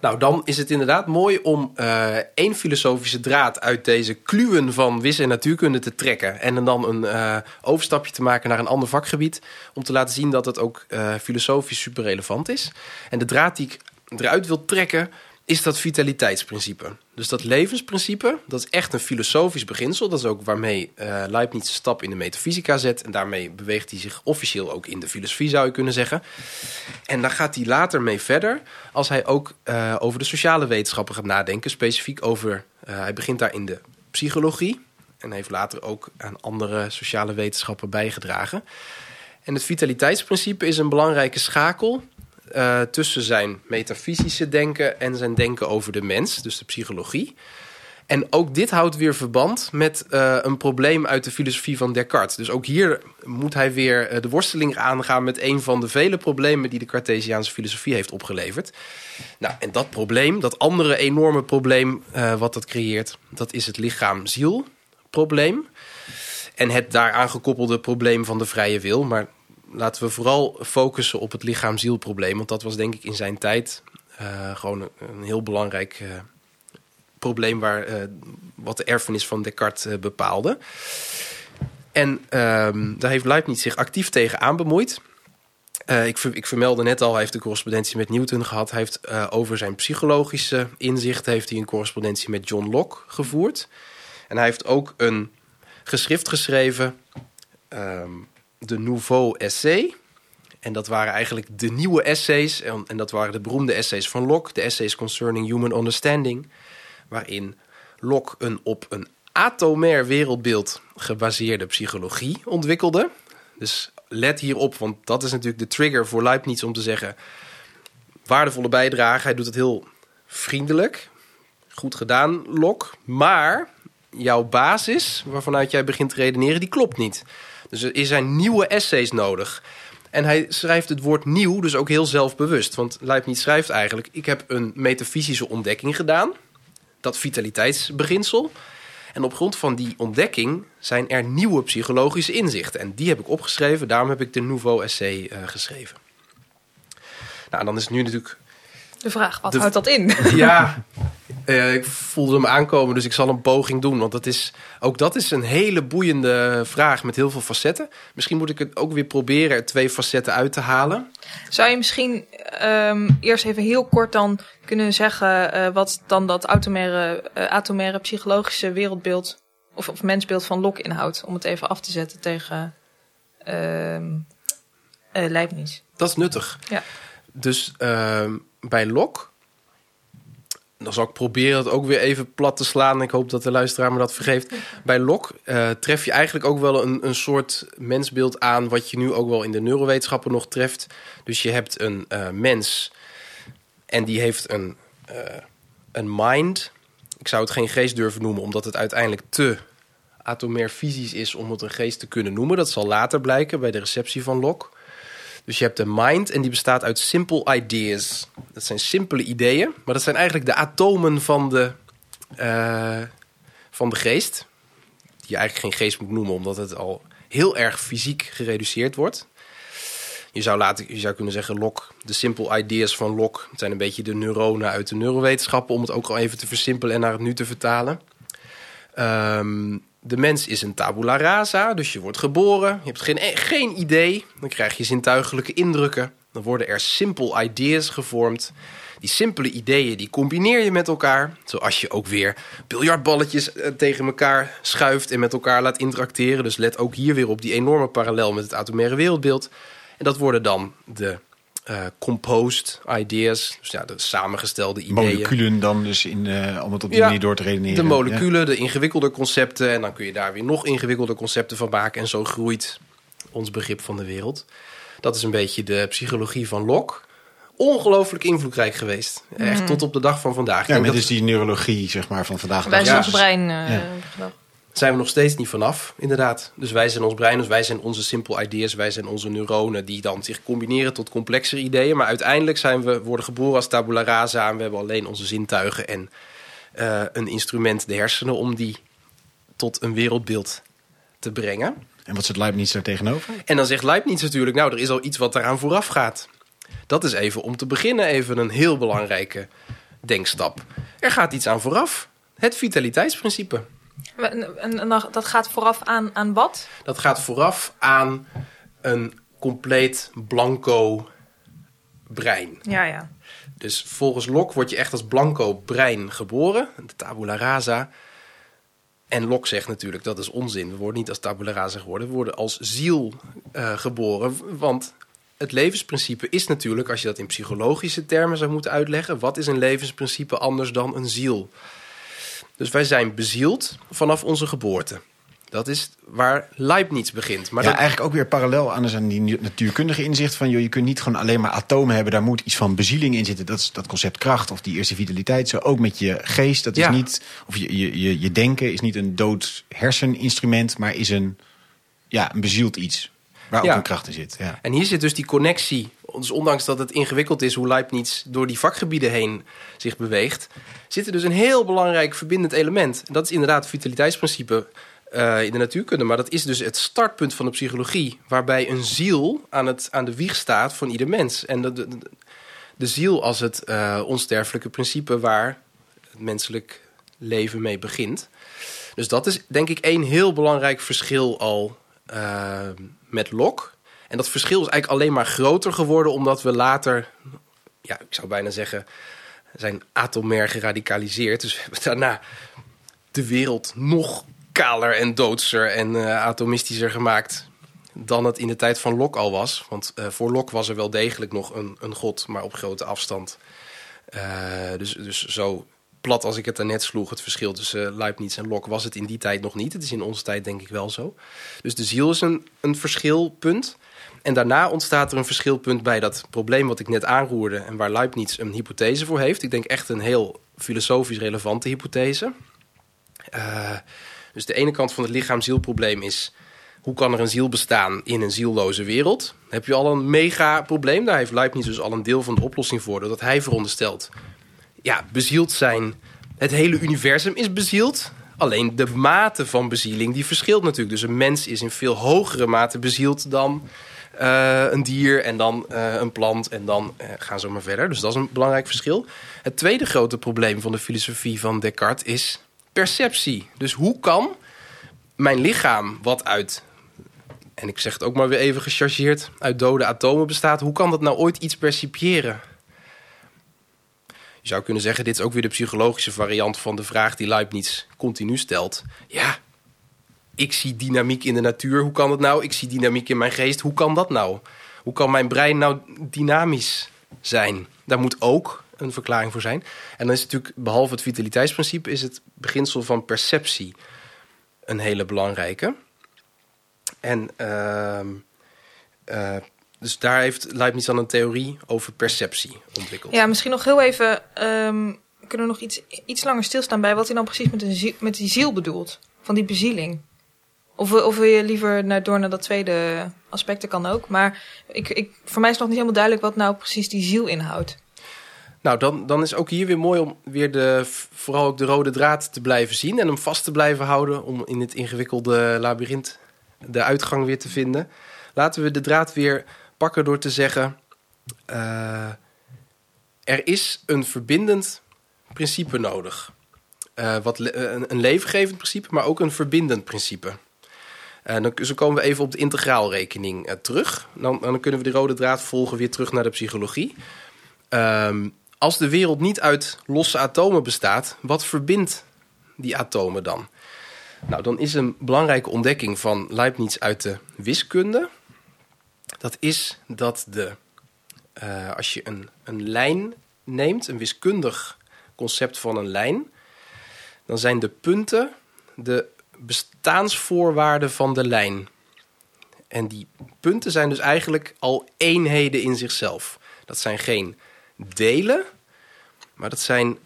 Nou, dan is het inderdaad mooi om eh, één filosofische draad uit deze kluwen van wis- en natuurkunde te trekken. En dan een eh, overstapje te maken naar een ander vakgebied. Om te laten zien dat het ook eh, filosofisch super relevant is. En de draad die ik eruit wil trekken is dat vitaliteitsprincipe. Dus dat levensprincipe, dat is echt een filosofisch beginsel. Dat is ook waarmee eh Leibniz een stap in de metafysica zet. En daarmee beweegt hij zich officieel ook in de filosofie, zou je kunnen zeggen. En daar gaat hij later mee verder als hij ook eh, over de sociale wetenschappen gaat nadenken. Specifiek over, eh, hij begint daar in de psychologie. En heeft later ook aan andere sociale wetenschappen bijgedragen. En het vitaliteitsprincipe is een belangrijke schakel eh, tussen zijn metafysische denken en zijn denken over de mens, dus de psychologie. En ook dit houdt weer verband met eh, een probleem uit de filosofie van Descartes. Dus ook hier moet hij weer eh, de worsteling aangaan met een van de vele problemen die de Cartesiaanse filosofie heeft opgeleverd. Nou, en dat probleem, dat andere enorme probleem wat dat creëert, dat is het lichaam-ziel probleem. En het daaraan gekoppelde probleem van de vrije wil. Maar laten we vooral focussen op het lichaam-ziel probleem. Want dat was denk ik in zijn tijd eh, gewoon een, heel belangrijk eh, probleem waar, eh, wat de erfenis van Descartes bepaalde. En ehm, daar heeft Leibniz zich actief tegen aan bemoeid. Ik, ver- ik vermeldde net al, hij heeft een correspondentie met Newton gehad. Hij heeft over zijn psychologische inzicht heeft hij een correspondentie met John Locke gevoerd. En hij heeft ook een geschrift geschreven, ehm, de Nouveau Essay. En dat waren eigenlijk de nieuwe essays. En, en dat waren de beroemde essays van Locke, de essays concerning human understanding. Waarin Locke een op een atomair wereldbeeld gebaseerde psychologie ontwikkelde. Dus let hierop, want dat is natuurlijk de trigger voor Leibniz om te zeggen... waardevolle bijdrage, hij doet het heel vriendelijk. Goed gedaan, Locke. Maar jouw basis, waarvanuit jij begint te redeneren, die klopt niet. Dus er zijn nieuwe essays nodig. En hij schrijft het woord nieuw dus ook heel zelfbewust. Want Leibniz schrijft eigenlijk... ik heb een metafysische ontdekking gedaan. Dat vitaliteitsbeginsel. En op grond van die ontdekking zijn er nieuwe psychologische inzichten. En die heb ik opgeschreven. Daarom heb ik de Nouveau Essay eh, geschreven. Nou, dan is het nu natuurlijk De vraag, wat De- houdt dat in? ja, eh, ik voelde hem aankomen, dus ik zal een poging doen. Want dat is, ook dat is een hele boeiende vraag met heel veel facetten. Misschien moet ik het ook weer proberen er twee facetten uit te halen. Zou je misschien ehm, eerst even heel kort dan kunnen zeggen eh, wat dan dat atomaire, eh, atomaire psychologische wereldbeeld of, of mensbeeld van Locke inhoudt? Om het even af te zetten tegen eh, Leibniz. Dat is nuttig. Ja. Dus ehm, bij Locke, dan zal ik proberen het ook weer even plat te slaan. Ik hoop dat de luisteraar me dat vergeeft. Bij Locke eh, tref je eigenlijk ook wel een, een soort mensbeeld aan... wat je nu ook wel in de neurowetenschappen nog treft. Dus je hebt een eh, mens en die heeft een, eh, een mind. Ik zou het geen geest durven noemen... omdat het uiteindelijk te atomair fysisch is om het een geest te kunnen noemen. Dat zal later blijken bij de receptie van Locke. Dus je hebt een mind en die bestaat uit simple ideas. Dat zijn simpele ideeën, maar dat zijn eigenlijk de atomen van de, eh, van de geest. Die je eigenlijk geen geest moet noemen, omdat het al heel erg fysiek gereduceerd wordt. Je zou, laten, je zou kunnen zeggen, Locke, de simple ideas van het zijn een beetje de neuronen uit de neurowetenschappen... om het ook al even te versimpelen en naar het nu te vertalen. Ehm, de mens is een tabula rasa, dus je wordt geboren. Je hebt geen, geen idee. Dan krijg je zintuigelijke indrukken. Dan worden er simple ideas gevormd. Die simpele ideeën die combineer je met elkaar. Zoals je ook weer biljartballetjes eh, tegen elkaar schuift en met elkaar laat interacteren. Dus let ook hier weer op die enorme parallel met het atomaire wereldbeeld. En dat worden dan de uh, composed ideas, dus ja, de samengestelde ideeën. Moleculen dan dus in, uh, om het op die manier door te redeneren. De moleculen, de ingewikkelde concepten. En dan kun je daar weer nog ingewikkelder concepten van maken. En zo groeit ons begrip van de wereld. Dat is een beetje de psychologie van Locke. Ongelooflijk invloedrijk geweest. Echt tot op de dag van vandaag. Ja, met dus die neurologie zeg maar, van vandaag. Bij ons brein uh, ja zijn we nog steeds niet vanaf, inderdaad. Dus wij zijn ons brein, dus wij zijn onze simple ideas, wij zijn onze neuronen die dan zich combineren tot complexere ideeën. Maar uiteindelijk zijn we, worden geboren als tabula rasa en we hebben alleen onze zintuigen en uh, een instrument, de hersenen, om die tot een wereldbeeld te brengen. En wat zit Leibniz daar tegenover? En dan zegt Leibniz natuurlijk, nou, er is al iets wat eraan vooraf gaat. Dat is even om te beginnen even een heel belangrijke denkstap. Er gaat iets aan vooraf. Het vitaliteitsprincipe. En, en, dat gaat vooraf aan, aan wat? Dat gaat vooraf aan een compleet blanco brein. Ja, ja. Dus volgens Locke word je echt als blanco brein geboren, de tabula rasa. En Locke zegt natuurlijk dat is onzin. We worden niet als tabula rasa geworden, we worden als ziel uh, geboren. Want het levensprincipe is natuurlijk, als je dat in psychologische termen zou moeten uitleggen, wat is een levensprincipe anders dan een ziel? Dus wij zijn bezield vanaf onze geboorte. Dat is waar Leibniz begint. Maar ja, dat... eigenlijk ook weer parallel aan, aan die natuurkundige inzicht van... Joh, je kunt niet gewoon alleen maar atomen hebben, daar moet iets van bezieling in zitten. Dat is dat concept kracht of die eerste vitaliteit. Zo ook met je geest, dat is Ja. niet... Of je, je, je, je denken is niet een dood herseninstrument, maar is een, ja, een bezield iets. Waar Ja. ook een kracht in zit. Ja. En hier zit dus die connectie. Dus ondanks dat het ingewikkeld is hoe Leibniz door die vakgebieden heen zich beweegt, zit er dus een heel belangrijk verbindend element. En dat is inderdaad het vitaliteitsprincipe eh, in de natuurkunde. Maar dat is dus het startpunt van de psychologie, waarbij een ziel aan, het, aan de wieg staat van ieder mens. En de, de, de ziel als het eh, onsterfelijke principe waar het menselijk leven mee begint. Dus dat is denk ik één heel belangrijk verschil al eh, met Locke. En dat verschil is eigenlijk alleen maar groter geworden omdat we later, ja, ik zou bijna zeggen, zijn atomair geradicaliseerd. Dus we hebben daarna de wereld nog kaler en doodser en eh, atomistischer gemaakt dan het in de tijd van Locke al was. Want eh, voor Locke was er wel degelijk nog een, een god, maar op grote afstand. Dus, dus zo plat als ik het daarnet sloeg, het verschil tussen Leibniz en Locke, was het in die tijd nog niet. Het is in onze tijd denk ik wel zo. Dus de ziel is een, een verschilpunt. En daarna ontstaat er een verschilpunt bij dat probleem wat ik net aanroerde en waar Leibniz een hypothese voor heeft. Ik denk echt een heel filosofisch relevante hypothese. Eh, dus de ene kant van het lichaam-zielprobleem is... hoe kan er een ziel bestaan in een zielloze wereld? Heb je al een mega probleem. Daar heeft Leibniz dus al een deel van de oplossing voor... doordat hij veronderstelt... ja, bezield zijn... het hele universum is bezield... Alleen de mate van bezieling die verschilt natuurlijk. Dus een mens is in veel hogere mate bezield dan eh, een dier en dan eh, een plant en dan eh, gaan ze maar verder. Dus dat is een belangrijk verschil. Het tweede grote probleem van de filosofie van Descartes is perceptie. Dus hoe kan mijn lichaam, wat uit, en ik zeg het ook maar weer even gechargeerd, uit dode atomen bestaat, hoe kan dat nou ooit iets percipiëren? Je zou kunnen zeggen, dit is ook weer de psychologische variant van de vraag die Leibniz continu stelt. Ja, ik zie dynamiek in de natuur. Hoe kan het nou? Ik zie dynamiek in mijn geest. Hoe kan dat nou? Hoe kan mijn brein nou dynamisch zijn? Daar moet ook een verklaring voor zijn. En dan is natuurlijk, behalve het vitaliteitsprincipe, is het beginsel van perceptie een hele belangrijke. En eh, dus daar heeft Leibniz dan een theorie over perceptie ontwikkeld. Ja, misschien nog heel even. ehm, kunnen we nog iets, iets langer stilstaan bij wat hij dan precies met, de ziel, met die ziel bedoelt? Van die bezieling. Of, of wil je liever naar, door naar dat tweede aspect, dat kan ook. Maar ik, ik, voor mij is nog niet helemaal duidelijk wat nou precies die ziel inhoudt. Nou, dan, dan is ook hier weer mooi om weer de, vooral ook de rode draad te blijven zien en hem vast te blijven houden om in het ingewikkelde labyrint de uitgang weer te vinden. Laten we de draad weer pakken door te zeggen... eh, er is een verbindend principe nodig. Eh, wat le- een, levengevend principe, maar ook een verbindend principe. Dan, zo komen we even op de integraalrekening eh, terug. Dan, dan kunnen we de rode draad volgen weer terug naar de psychologie. Ehm, als de wereld niet uit losse atomen bestaat, wat verbindt die atomen dan? Nou, dan is een belangrijke ontdekking van Leibniz uit de wiskunde. Dat is dat de, eh, als je een, een lijn neemt, een wiskundig concept van een lijn, dan zijn de punten de bestaansvoorwaarden van de lijn. En die punten zijn dus eigenlijk al eenheden in zichzelf. Dat zijn geen delen, maar dat zijn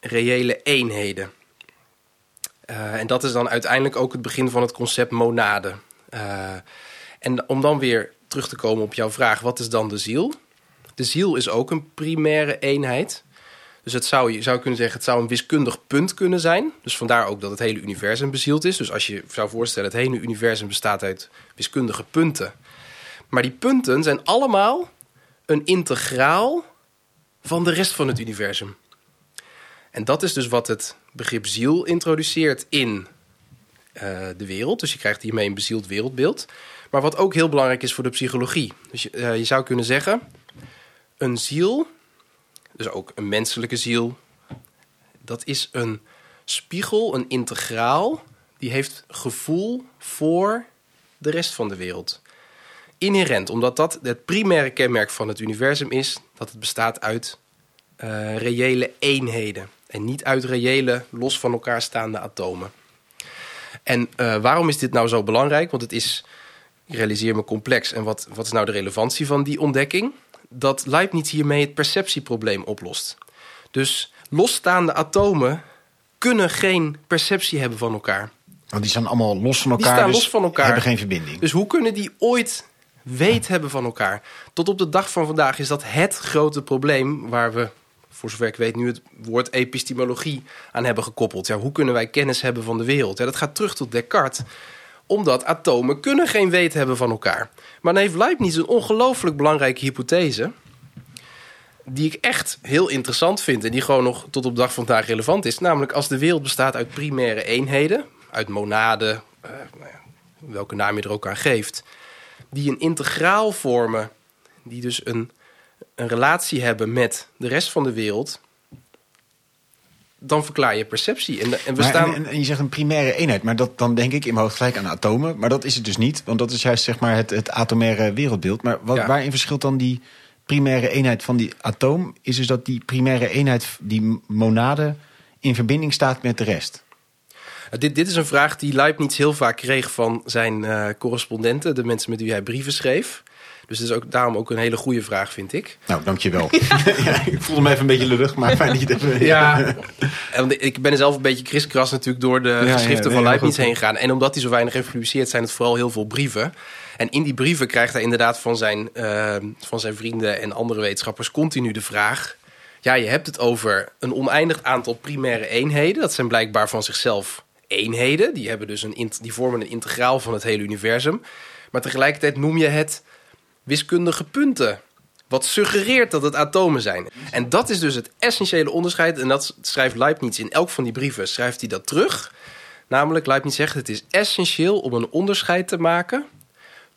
reële eenheden. Eh, en dat is dan uiteindelijk ook het begin van het concept monade. Eh, en om dan weer terug te komen op jouw vraag, wat is dan de ziel? De ziel is ook een primaire eenheid. Dus het zou, je zou kunnen zeggen, het zou een wiskundig punt kunnen zijn. Dus vandaar ook dat het hele universum bezield is. Dus als je zou voorstellen, het hele universum bestaat uit wiskundige punten. Maar die punten zijn allemaal een integraal van de rest van het universum. En dat is dus wat het begrip ziel introduceert in eh, de wereld. Dus je krijgt hiermee een bezield wereldbeeld. Maar wat ook heel belangrijk is voor de psychologie. Dus je, eh, je zou kunnen zeggen, een ziel, dus ook een menselijke ziel, dat is een spiegel, een integraal, die heeft gevoel voor de rest van de wereld. Inherent, omdat dat het primaire kenmerk van het universum is, dat het bestaat uit eh, reële eenheden. En niet uit reële, los van elkaar staande atomen. En eh, waarom is dit nou zo belangrijk? Want het is, ik realiseer me complex. En wat, wat is nou de relevantie van die ontdekking? Dat Leibniz hiermee het perceptieprobleem oplost. Dus losstaande atomen kunnen geen perceptie hebben van elkaar. Want die staan allemaal los van Die elkaar. staan dus los van elkaar. hebben geen verbinding. Dus hoe kunnen die ooit weet hebben van elkaar? Tot op de dag van vandaag is dat het grote probleem waar we, voor zover ik weet, nu het woord epistemologie aan hebben gekoppeld. Ja, hoe kunnen wij kennis hebben van de wereld? Ja, dat gaat terug tot Descartes omdat atomen kunnen geen weet hebben van elkaar. Maar dan heeft Leibniz een ongelooflijk belangrijke hypothese... die ik echt heel interessant vind... en die gewoon nog tot op dag van vandaag relevant is. Namelijk als de wereld bestaat uit primaire eenheden... uit monaden, eh, nou welke naam je er ook aan geeft... die een integraal vormen... die dus een, een relatie hebben met de rest van de wereld... dan verklaar je perceptie. En, en we Maar, staan... en, je zegt een primaire eenheid, maar dat, dan denk ik in mijn hoofd gelijk aan atomen. Maar dat is het dus niet, want dat is juist zeg maar het, het atomaire wereldbeeld. Maar wat, Ja. waarin verschilt dan die primaire eenheid van die atoom? Is dus dat die primaire eenheid, die monade, in verbinding staat met de rest. Dit, dit is een vraag die Leibniz heel vaak kreeg van zijn eh, correspondenten, de mensen met wie hij brieven schreef. Dus het is ook, daarom ook een hele goede vraag, vind ik. Nou, dankjewel. Ja. ik voelde me even een beetje lullig, maar fijn dat je het even... En want ik ben zelf een beetje kriskras natuurlijk door de ja, geschriften nee, van Leibniz goed. heen gegaan. En omdat hij zo weinig heeft gepubliceerd, zijn het vooral heel veel brieven. En in die brieven krijgt hij inderdaad van zijn, eh, van zijn vrienden en andere wetenschappers continu de vraag... Ja, je hebt het over een oneindig aantal primaire eenheden. Dat zijn blijkbaar van zichzelf eenheden. Die, hebben dus een, die vormen een integraal van het hele universum. Maar tegelijkertijd noem je het wiskundige punten. Wat suggereert dat het atomen zijn. En dat is dus het essentiële onderscheid. En dat schrijft Leibniz in elk van die brieven. Schrijft hij dat terug. Namelijk, Leibniz zegt: het is essentieel om een onderscheid te maken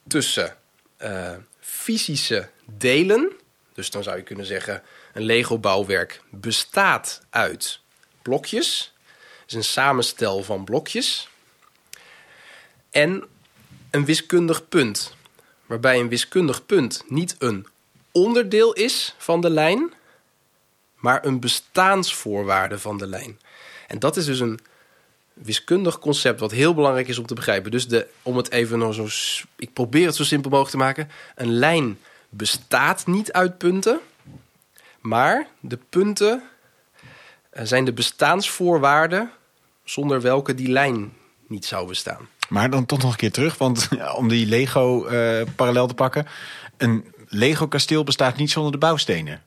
tussen eh, fysische delen. Dus dan zou je kunnen zeggen: een Lego-bouwwerk bestaat uit blokjes. Is een samenstel van blokjes. En een wiskundig punt. Waarbij een wiskundig punt niet een onderdeel is van de lijn, maar een bestaansvoorwaarde van de lijn. En dat is dus een wiskundig concept wat heel belangrijk is om te begrijpen. Dus de, om het even nog zo, ik probeer het zo simpel mogelijk te maken. Een lijn bestaat niet uit punten, maar de punten eh, zijn de bestaansvoorwaarden zonder welke die lijn niet zou bestaan. Maar dan toch nog een keer terug, want om die Lego eh, parallel te pakken. Een Lego kasteel bestaat niet zonder de bouwstenen.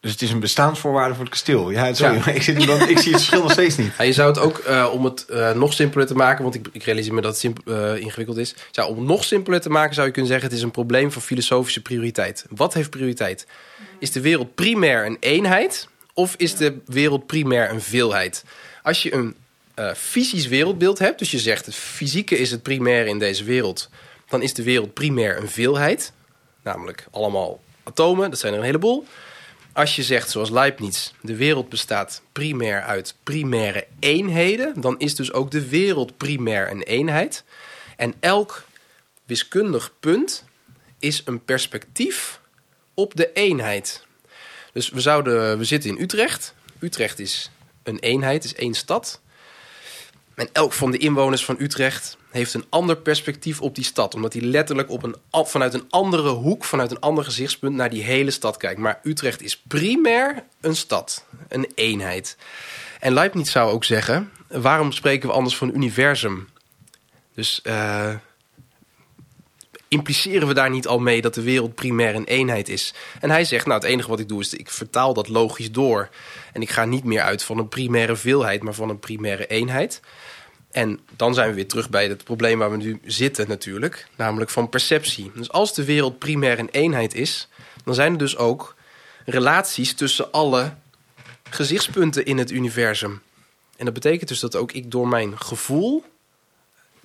Dus het is een bestaansvoorwaarde voor het kasteel. Ja, sorry, Ja. maar ik, zit dan, ik zie het verschil nog steeds niet. Ja, je zou het ook, eh, om het eh, nog simpeler te maken, want ik, ik realiseer me dat het simp- eh, ingewikkeld is. Zou, om het nog simpeler te maken zou je kunnen zeggen, het is een probleem van filosofische prioriteit. Wat heeft prioriteit? Is de wereld primair een eenheid of is de wereld primair een veelheid? Als je een eh, fysisch wereldbeeld hebt, dus je zegt het fysieke is het primair in deze wereld, dan is de wereld primair een veelheid. Namelijk allemaal atomen, dat zijn er een heleboel. Als je zegt, zoals Leibniz, de wereld bestaat primair uit primaire eenheden, dan is dus ook de wereld primair een eenheid. En elk wiskundig punt is een perspectief op de eenheid. Dus we, zouden, we zitten in Utrecht. Utrecht is een eenheid, is één stad. En elk van de inwoners van Utrecht heeft een ander perspectief op die stad. Omdat hij letterlijk op een, vanuit een andere hoek, vanuit een ander gezichtspunt naar die hele stad kijkt. Maar Utrecht is primair een stad, een eenheid. En Leibniz zou ook zeggen, waarom spreken we anders van universum? Dus eh, impliceren we daar niet al mee dat de wereld primair een eenheid is? En hij zegt, nou het enige wat ik doe is, ik vertaal dat logisch door. En ik ga niet meer uit van een primaire veelheid, maar van een primaire eenheid. En dan zijn we weer terug bij het probleem waar we nu zitten natuurlijk, namelijk van perceptie. Dus als de wereld primair een eenheid is, dan zijn er dus ook relaties tussen alle gezichtspunten in het universum. En dat betekent dus dat ook ik door mijn gevoel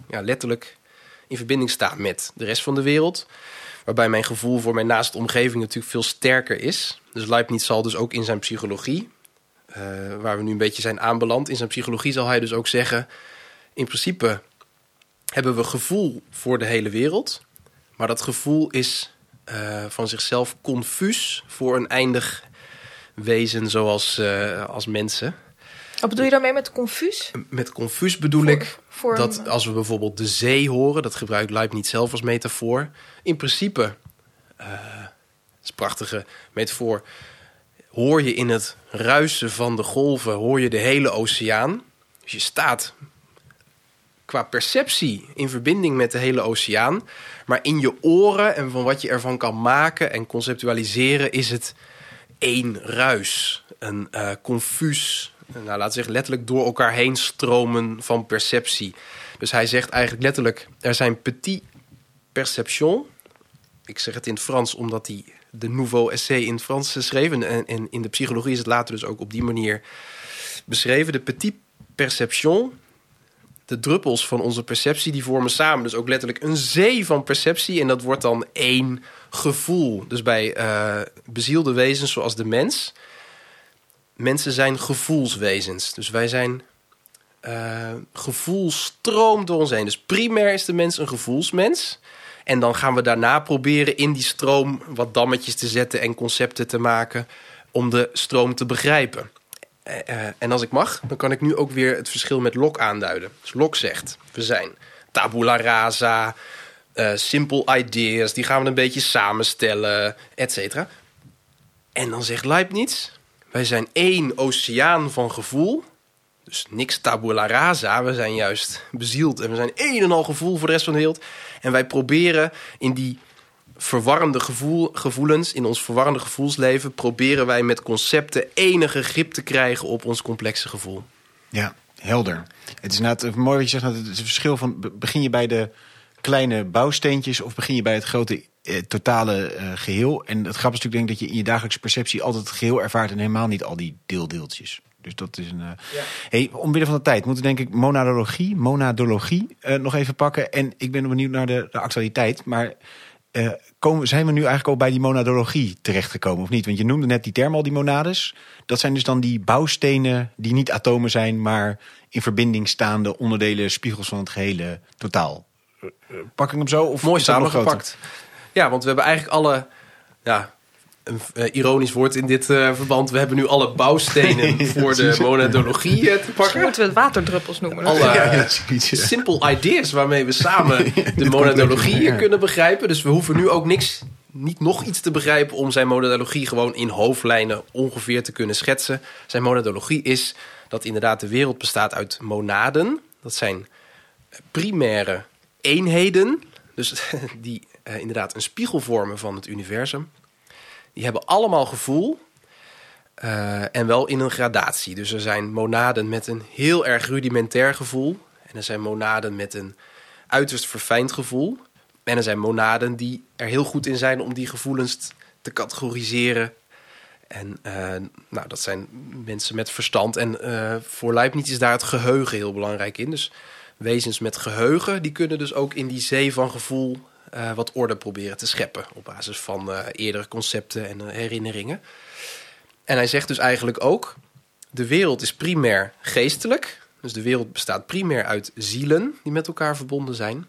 ja, letterlijk in verbinding sta met de rest van de wereld. Waarbij mijn gevoel voor mijn naaste omgeving natuurlijk veel sterker is. Dus Leibniz zal dus ook in zijn psychologie, eh, waar we nu een beetje zijn aanbeland, in zijn psychologie zal hij dus ook zeggen: in principe hebben we gevoel voor de hele wereld, maar dat gevoel is eh, van zichzelf confuus voor een eindig wezen zoals eh, als mensen. Wat bedoel je daarmee met confuus? Met confuus bedoel ik dat als we bijvoorbeeld de zee horen, dat gebruikt Leibniz zelf als metafoor. In principe, dat is een prachtige metafoor, hoor je in het ruisen van de golven, hoor je de hele oceaan. Dus je staat qua perceptie in verbinding met de hele oceaan. Maar in je oren en van wat je ervan kan maken en conceptualiseren is het één ruis. Een eh confuus, nou, laten zeggen letterlijk door elkaar heen stromen van perceptie. Dus hij zegt eigenlijk letterlijk, er zijn petit perception. Ik zeg het in het Frans omdat hij de Nouveau Essai in het Frans schreef. En in de psychologie is het later dus ook op die manier beschreven. De petit perception, de druppels van onze perceptie, die vormen samen dus ook letterlijk een zee van perceptie. En dat wordt dan één gevoel. Dus bij eh, bezielde wezens zoals de mens. Mensen zijn gevoelswezens. Dus wij zijn. eh gevoel door ons heen. Dus primair is de mens een gevoelsmens. En dan gaan we daarna proberen in die stroom wat dammetjes te zetten en concepten te maken om de stroom te begrijpen. Eh, eh, en als ik mag, dan kan ik nu ook weer het verschil met Locke aanduiden. Dus Locke zegt, we zijn tabula rasa, simple ideas, die gaan we een beetje samenstellen, et cetera. En dan zegt Leibniz, wij zijn één oceaan van gevoel. Dus niks tabula rasa, we zijn juist bezield en we zijn één en al gevoel voor de rest van de wereld. En wij proberen in die verwarrende gevoel, gevoelens, in ons verwarrende gevoelsleven, proberen wij met concepten enige grip te krijgen op ons complexe gevoel. Ja, helder. Het is inderdaad mooi wat je zegt. Het een verschil van be- begin je bij de kleine bouwsteentjes of begin je bij het grote totale eh, geheel. En het grappige is natuurlijk denk ik dat je in je dagelijkse perceptie altijd het geheel ervaart en helemaal niet al die deeldeeltjes. Dus dat is een. eh Hey, omwille van de tijd moeten we denk ik monadologie, monadologie eh, nog even pakken. En ik ben benieuwd naar de, de actualiteit. Maar eh, komen, zijn we nu eigenlijk al bij die monadologie terechtgekomen of niet? Want je noemde net die term al, die monades. Dat zijn dus dan die bouwstenen die niet atomen zijn, maar in verbinding staande onderdelen, spiegels van het gehele totaal. Eh, eh, Pak ik hem zo? Of Mooi samengepakt. Ja, want we hebben eigenlijk alle. Ja, een eh, ironisch woord in dit eh, verband. We hebben nu alle bouwstenen voor de monadologie eh, te pakken. moeten we het waterdruppels noemen. Alle Ja, simple ideas waarmee we samen de monadologie kunnen begrijpen. Dus we hoeven nu ook niks, niet nog iets te begrijpen om zijn monadologie gewoon in hoofdlijnen ongeveer te kunnen schetsen. Zijn monadologie is dat inderdaad de wereld bestaat uit monaden. Dat zijn primaire eenheden, dus die eh, inderdaad een spiegel vormen van het universum. Die hebben allemaal gevoel. Uh, en wel in een gradatie. Dus er zijn monaden met een heel erg rudimentair gevoel. En er zijn monaden met een uiterst verfijnd gevoel. En er zijn monaden die er heel goed in zijn om die gevoelens te categoriseren. En uh, nou, dat zijn mensen met verstand. En voor Leibniz is daar het geheugen heel belangrijk in. Dus wezens met geheugen, die kunnen dus ook in die zee van gevoel uh, wat orde proberen te scheppen. Op basis van eerdere concepten en herinneringen. En hij zegt dus eigenlijk ook: de wereld is primair geestelijk. Dus de wereld bestaat primair uit zielen die met elkaar verbonden zijn.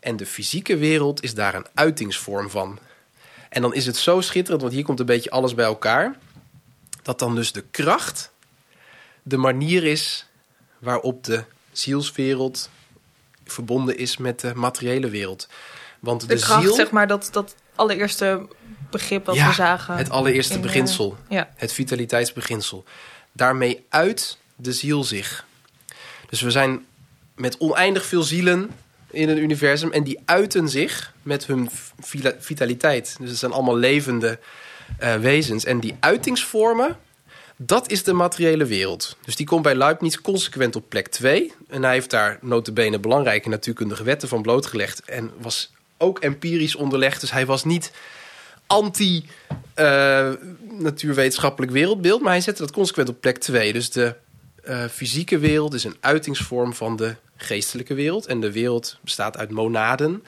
En de fysieke wereld is daar een uitingsvorm van. En dan is het zo schitterend, want hier komt een beetje alles bij elkaar. Dat dan dus de kracht de manier is waarop de zielswereld verbonden is met de materiële wereld. Want de, de kracht, ziel, zeg maar, dat, dat allereerste begrip wat ja, we zagen. Het allereerste in, uh, beginsel. ja. Het vitaliteitsbeginsel. Daarmee uit de ziel zich. Dus we zijn met oneindig veel zielen in het universum. En die uiten zich met hun vitaliteit. Dus het zijn allemaal levende uh, wezens. En die uitingsvormen, dat is de materiële wereld. Dus die komt bij Leibniz consequent op plek 2. En hij heeft daar notabene belangrijke natuurkundige wetten van blootgelegd. En was ook empirisch onderlegd. Dus hij was niet anti-natuurwetenschappelijk uh, wereldbeeld. Maar hij zette dat consequent op plek 2. Dus de uh, fysieke wereld is een uitingsvorm van de geestelijke wereld. En de wereld bestaat uit monaden.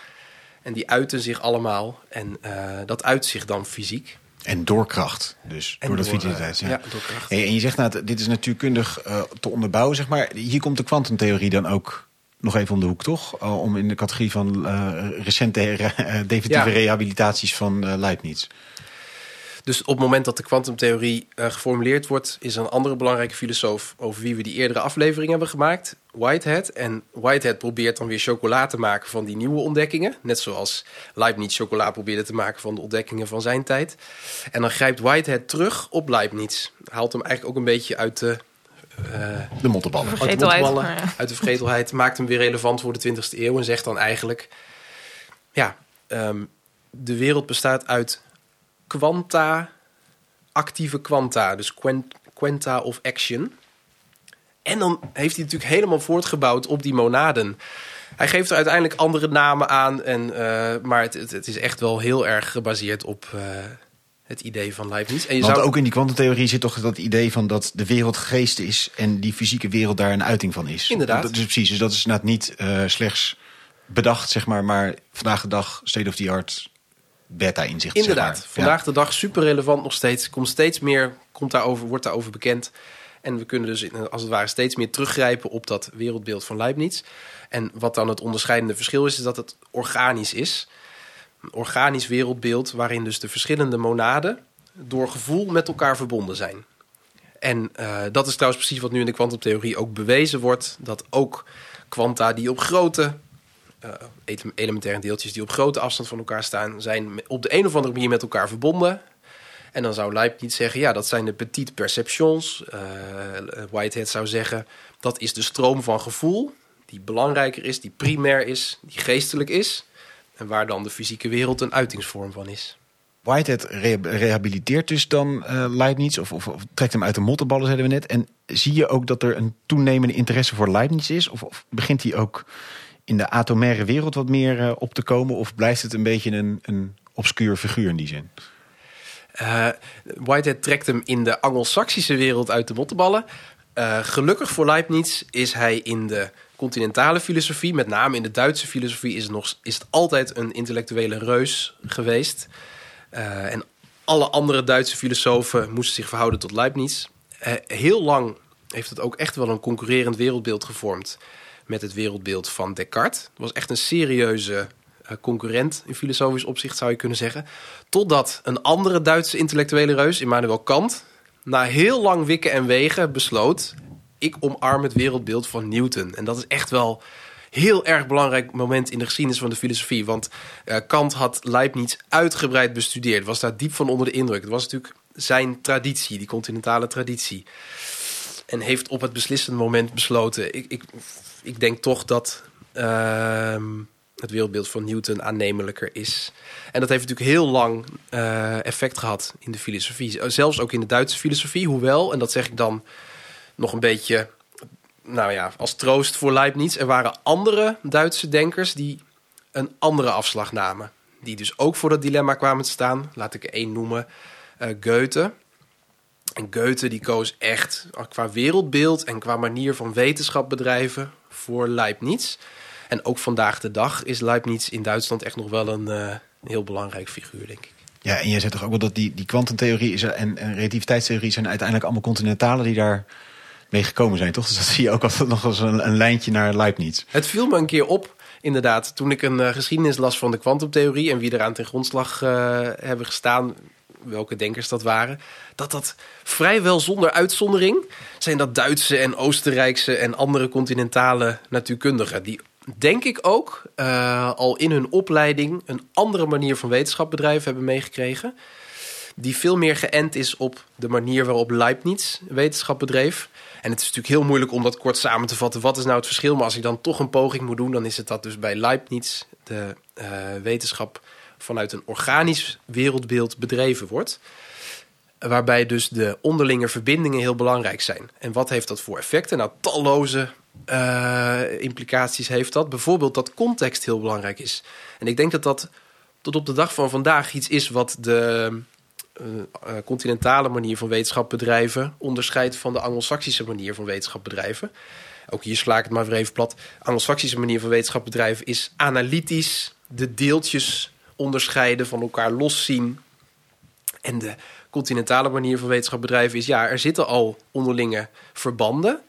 En die uiten zich allemaal. En uh, dat uit zich dan fysiek. En door kracht, dus En door, dat vitaliteit. eh, Ja. ja. Hey, en je zegt nou, dit is natuurkundig uh, te onderbouwen, zeg maar. Hier komt de kwantumtheorie dan ook nog even om de hoek, toch? Uh, om in de categorie van uh, recente re definitieve rehabilitaties van Leibniz. Dus op het moment dat de kwantumtheorie uh, geformuleerd wordt, is er een andere belangrijke filosoof over wie we die eerdere aflevering hebben gemaakt, Whitehead. En Whitehead probeert dan weer chocola te maken van die nieuwe ontdekkingen. Net zoals Leibniz chocola probeerde te maken van de ontdekkingen van zijn tijd. En dan grijpt Whitehead terug op Leibniz. Haalt hem eigenlijk ook een beetje uit de. Uh, De mottenballen. uit de Vergetelheid, mottenballen, maar ja. uit de vergetelheid, maakt hem weer relevant voor de 20e eeuw en zegt dan eigenlijk: ja, um, de wereld bestaat uit kwanta, actieve kwanta, dus quant, quanta of action. En dan heeft hij natuurlijk helemaal voortgebouwd op die monaden. Hij geeft er uiteindelijk andere namen aan, en, uh, maar het, het, het, is echt wel heel erg gebaseerd op uh, het idee van Leibniz. En je Want zou... ook in die kwantumtheorie zit toch dat idee van dat de wereld geest is en die fysieke wereld daar een uiting van is. Inderdaad. Dat, dus precies, dus dat is inderdaad niet uh, slechts bedacht, zeg maar, maar vandaag de dag state of the art beta-inzicht. Inderdaad. Zeg maar. Vandaag de dag super relevant nog steeds. Komt steeds meer, komt daarover, wordt daarover bekend. En we kunnen dus als het ware steeds meer teruggrijpen op dat wereldbeeld van Leibniz. En wat dan het onderscheidende verschil is, is dat het organisch is. Een organisch wereldbeeld waarin dus de verschillende monaden door gevoel met elkaar verbonden zijn. En uh, dat is trouwens precies wat nu in de kwantumtheorie ook bewezen wordt. Dat ook kwanta die op grote uh, elementaire deeltjes die op grote afstand van elkaar staan, zijn op de een of andere manier met elkaar verbonden. En dan zou Leibniz zeggen, ja, dat zijn de petite perceptions. Uh, Whitehead zou zeggen, dat is de stroom van gevoel, die belangrijker is, die primair is, die geestelijk is. En waar dan de fysieke wereld een uitingsvorm van is. Whitehead re rehabiliteert dus dan uh, Leibniz, of, of, trekt hem uit de mottenballen, zeiden we net. En zie je ook dat er een toenemende interesse voor Leibniz is? Of begint hij ook in de atomaire wereld wat meer uh, op te komen? Of blijft het een beetje een, een obscuur figuur in die zin? Uh, Whitehead trekt hem in de Anglo-Saxische wereld uit de mottenballen. Uh, gelukkig voor Leibniz is hij in de continentale filosofie, met name in de Duitse filosofie, is het, nog, is het altijd een intellectuele reus geweest. En alle andere Duitse filosofen moesten zich verhouden tot Leibniz. heel lang heeft het ook echt wel een concurrerend wereldbeeld gevormd met het wereldbeeld van Descartes. Het was echt een serieuze uh, concurrent in filosofisch opzicht, zou je kunnen zeggen. Totdat een andere Duitse intellectuele reus, Immanuel Kant, na heel lang wikken en wegen besloot... ik omarm het wereldbeeld van Newton. En dat is echt wel heel erg belangrijk moment in de geschiedenis van de filosofie. Want uh, Kant had Leibniz uitgebreid bestudeerd. Was daar diep van onder de indruk. Het was natuurlijk zijn traditie, die continentale traditie. En heeft op het beslissende moment besloten... ik, ik, ik denk toch dat... Uh, het wereldbeeld van Newton aannemelijker is. En dat heeft natuurlijk heel lang uh, effect gehad in de filosofie. Zelfs ook in de Duitse filosofie. Hoewel, en dat zeg ik dan nog een beetje nou ja, als troost voor Leibniz. Er waren andere Duitse denkers die een andere afslag namen. Die dus ook voor dat dilemma kwamen te staan. Laat ik één noemen. Uh, Goethe. En Goethe die koos echt qua wereldbeeld en qua manier van wetenschap bedrijven voor Leibniz. En ook vandaag de dag is Leibniz in Duitsland echt nog wel een, uh, heel belangrijk figuur, denk ik. Ja, en jij zegt toch ook wel dat die, die kwantumtheorie is en, en relativiteitstheorie zijn uiteindelijk allemaal continentalen die daar mee gekomen zijn, toch? Dus dat zie je ook altijd nog als een, een lijntje naar Leibniz. Het viel me een keer op, inderdaad, toen ik een uh, geschiedenis las van de kwantumtheorie en wie eraan ten grondslag uh, hebben gestaan, welke denkers dat waren, dat dat vrijwel zonder uitzondering zijn dat Duitse en Oostenrijkse en andere continentale natuurkundigen die denk ik ook uh, al in hun opleiding een andere manier van wetenschap bedrijven hebben meegekregen. Die veel meer geënt is op de manier waarop Leibniz wetenschap bedreef. En het is natuurlijk heel moeilijk om dat kort samen te vatten. Wat is nou het verschil? Maar als ik dan toch een poging moet doen, dan is het dat dus bij Leibniz de uh, wetenschap vanuit een organisch wereldbeeld bedreven wordt. Waarbij dus de onderlinge verbindingen heel belangrijk zijn. En wat heeft dat voor effecten? Nou, talloze uh, implicaties heeft dat. Bijvoorbeeld dat context heel belangrijk is. En ik denk dat dat tot op de dag van vandaag iets is wat de uh, uh, continentale manier van wetenschap bedrijven onderscheidt van de Anglo-Saxische manier van wetenschap bedrijven. Ook hier sla ik het maar weer even plat. Anglo-Saxische manier van wetenschap bedrijven is analytisch de deeltjes onderscheiden, van elkaar loszien. En de continentale manier van wetenschap bedrijven is ja, er zitten al onderlinge verbanden.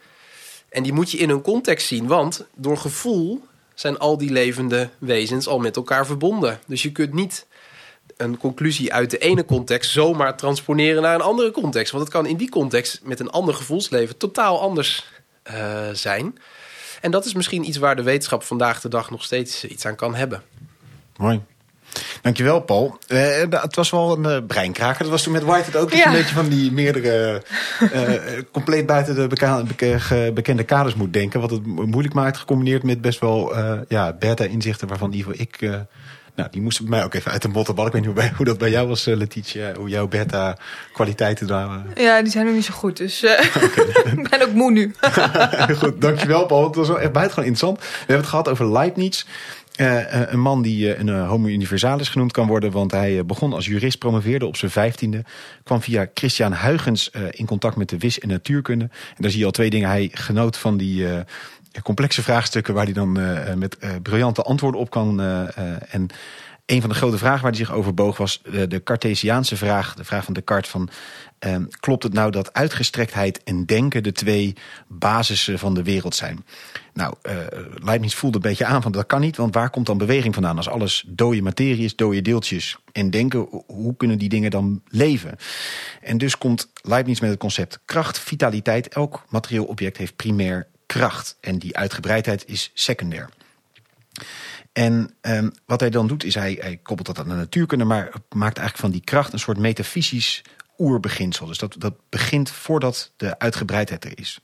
En die moet je in hun context zien, want door gevoel zijn al die levende wezens al met elkaar verbonden. Dus je kunt niet een conclusie uit de ene context zomaar transponeren naar een andere context. Want het kan in die context met een ander gevoelsleven totaal anders uh, zijn. En dat is misschien iets waar de wetenschap vandaag de dag nog steeds iets aan kan hebben. Mooi. Dankjewel, Paul. Uh, het was wel een uh, breinkraker. Dat was toen met White het ook. Dat ja. je een beetje van die meerdere... Uh, compleet buiten de beka bekende kaders moet denken. Wat het moeilijk maakt, gecombineerd met best wel ja, beta-inzichten... waarvan in ieder geval ik... nou, die moesten bij mij ook even uit de bottenbal. Ik weet niet hoe, hoe dat bij jou was, Letitia. Hoe jouw beta-kwaliteiten waren. Ja, die zijn nog niet zo goed. Dus okay. ik ben ook moe nu. goed, dankjewel, Paul. Het was wel echt buitengewoon interessant. We hebben het gehad over Leibniz... Uh, een man die uh, een homo universalis genoemd kan worden, want hij begon als jurist, promoveerde op zijn vijftiende, kwam via Christian Huygens in contact met de wis- en natuurkunde. En daar zie je al twee dingen. Hij genoot van die complexe vraagstukken waar hij dan met briljante antwoorden op kan. en een van de grote vragen waar hij zich over boog was de Cartesiaanse vraag, de vraag van Descartes van uh, klopt het nou dat uitgestrektheid en denken de twee basissen van de wereld zijn? Nou, uh, Leibniz voelde een beetje aan van dat kan niet, want waar komt dan beweging vandaan? Als alles dode materie is, dode deeltjes en denken, hoe kunnen die dingen dan leven? En dus komt Leibniz met het concept kracht, vitaliteit. Elk materieel object heeft primair kracht en die uitgebreidheid is secundair. En um, wat hij dan doet, is hij, hij koppelt dat aan de natuurkunde, maar maakt eigenlijk van die kracht een soort metafysisch oerbeginsel. Dus dat, dat begint voordat de uitgebreidheid er is.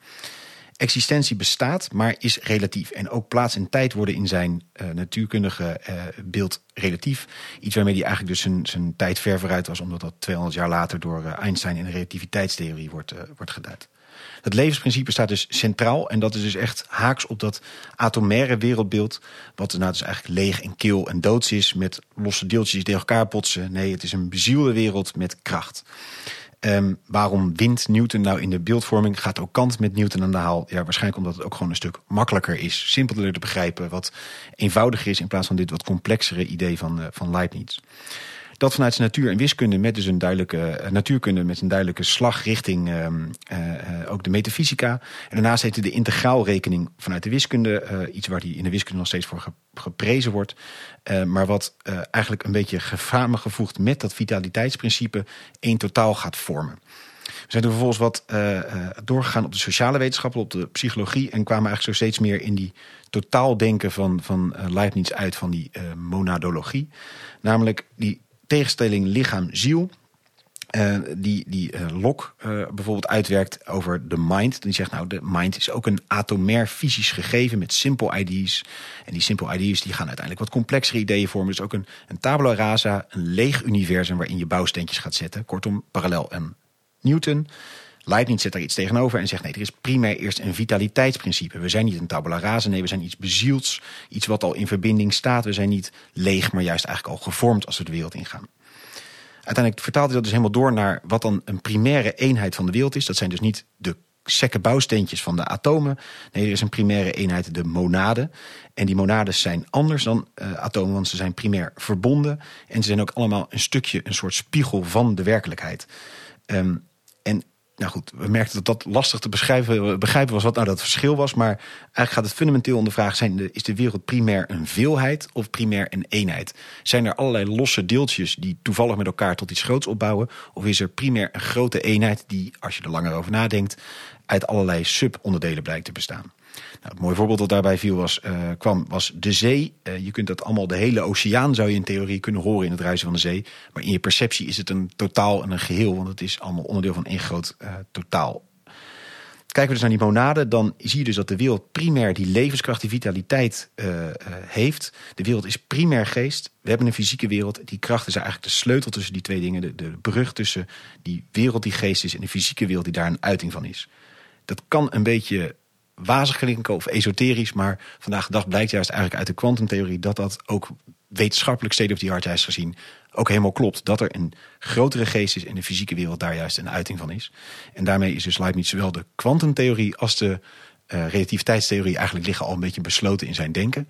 Existentie bestaat, maar is relatief. En ook plaats en tijd worden in zijn uh, natuurkundige uh, beeld relatief. Iets waarmee hij eigenlijk dus zijn, zijn tijd ver vooruit was, omdat dat 200 jaar later door uh, Einstein in de relativiteitstheorie wordt, wordt geduid. Het levensprincipe staat dus centraal. En dat is dus echt haaks op dat atomaire wereldbeeld. Wat nou dus eigenlijk leeg en kil en doods is. Met losse deeltjes die elkaar botsen. Nee, het is een bezielde wereld met kracht. Um, waarom wint Newton nou in de beeldvorming? Gaat ook Kant met Newton aan de haal? Ja, waarschijnlijk omdat het ook gewoon een stuk makkelijker is. Simpeler te begrijpen, wat eenvoudiger is... in plaats van dit wat complexere idee van, uh, van Leibniz. Dat vanuit zijn natuur en wiskunde met dus een duidelijke uh, natuurkunde met een duidelijke slag richting uh, uh, ook de metafysica. En daarnaast heette de integraalrekening vanuit de wiskunde, iets waar die in de wiskunde nog steeds voor ge geprezen wordt. maar wat eigenlijk een beetje samengevoegd met dat vitaliteitsprincipe één totaal gaat vormen. We zijn er vervolgens wat doorgegaan op de sociale wetenschappen, op de psychologie. En kwamen eigenlijk zo steeds meer in die totaaldenken van, van Leibniz uit, van die monadologie. Namelijk die tegenstelling lichaam-ziel. eh, die, die eh, Locke eh, bijvoorbeeld uitwerkt over de mind. Die zegt nou, de mind is ook een atomair fysisch gegeven met simple ID's. En die simple ID's die gaan uiteindelijk wat complexere ideeën vormen. Dus ook een, een tabula rasa, een leeg universum waarin je bouwsteentjes gaat zetten. Kortom, parallel en Newton. Leibniz zet daar iets tegenover en zegt nee, er is primair eerst een vitaliteitsprincipe. We zijn niet een tabula rasa, nee, we zijn iets bezields. Iets wat al in verbinding staat. We zijn niet leeg, maar juist eigenlijk al gevormd als we de wereld ingaan. Uiteindelijk vertaalt hij dat dus helemaal door naar wat dan een primaire eenheid van de wereld is. Dat zijn dus niet de sekke bouwsteentjes van de atomen. Nee, er is een primaire eenheid, de monade. En die monades zijn anders dan uh, atomen, want ze zijn primair verbonden. En ze zijn ook allemaal een stukje, een soort spiegel van de werkelijkheid. Um, nou goed, we merkten dat dat lastig te beschrijven, begrijpen was wat nou dat verschil was. Maar eigenlijk gaat het fundamenteel om de vraag: zijn is de wereld primair een veelheid of primair een eenheid? Zijn er allerlei losse deeltjes die toevallig met elkaar tot iets groots opbouwen? Of is er primair een grote eenheid die, als je er langer over nadenkt, uit allerlei subonderdelen blijkt te bestaan? Nou, het mooie voorbeeld dat daarbij viel was, uh, kwam, was de zee. Uh, je kunt dat allemaal, de hele oceaan zou je in theorie kunnen horen in het ruisen van de zee. Maar in je perceptie is het een totaal en een geheel, want het is allemaal onderdeel van één groot uh, totaal. Kijken we dus naar die monade, dan zie je dus dat de wereld primair die levenskracht, die vitaliteit heeft. De wereld is primair geest. We hebben een fysieke wereld. Die kracht is eigenlijk de sleutel tussen die twee dingen. De, de brug tussen die wereld die geest is en de fysieke wereld die daar een uiting van is. Dat kan een beetje wazig klinken of esoterisch. Maar vandaag de dag blijkt juist eigenlijk uit de kwantumtheorie dat dat ook wetenschappelijk state of the art is gezien ook helemaal klopt. Dat er een grotere geest is en de fysieke wereld daar juist een uiting van is. En daarmee is dus Leibniz zowel de kwantumtheorie als de uh, relativiteitstheorie eigenlijk liggen al een beetje besloten in zijn denken.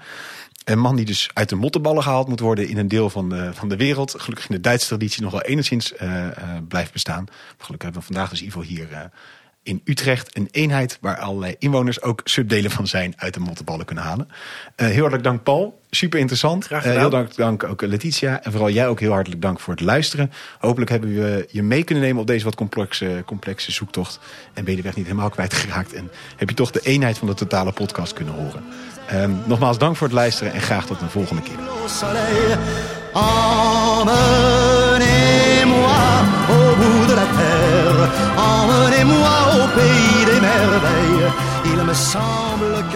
Een man die dus uit de mottenballen gehaald moet worden in een deel van de, van de wereld. Gelukkig in de Duitse traditie nog wel enigszins uh, uh, blijft bestaan. Gelukkig hebben we vandaag dus Ivo hier in Utrecht een eenheid waar allerlei inwoners ook subdelen van zijn uit de mottenballen kunnen halen. Uh, heel hartelijk dank Paul, super interessant. Graag uh, heel dank, dank ook Letitia en vooral jij ook heel hartelijk dank voor het luisteren. Hopelijk hebben we je mee kunnen nemen op deze wat complexe, complexe zoektocht en ben je de weg niet helemaal kwijtgeraakt en heb je toch de eenheid van de totale podcast kunnen horen. Uh, nogmaals dank voor het luisteren en graag tot een volgende keer. Emmenez-moi au pays des merveilles. Il me semble que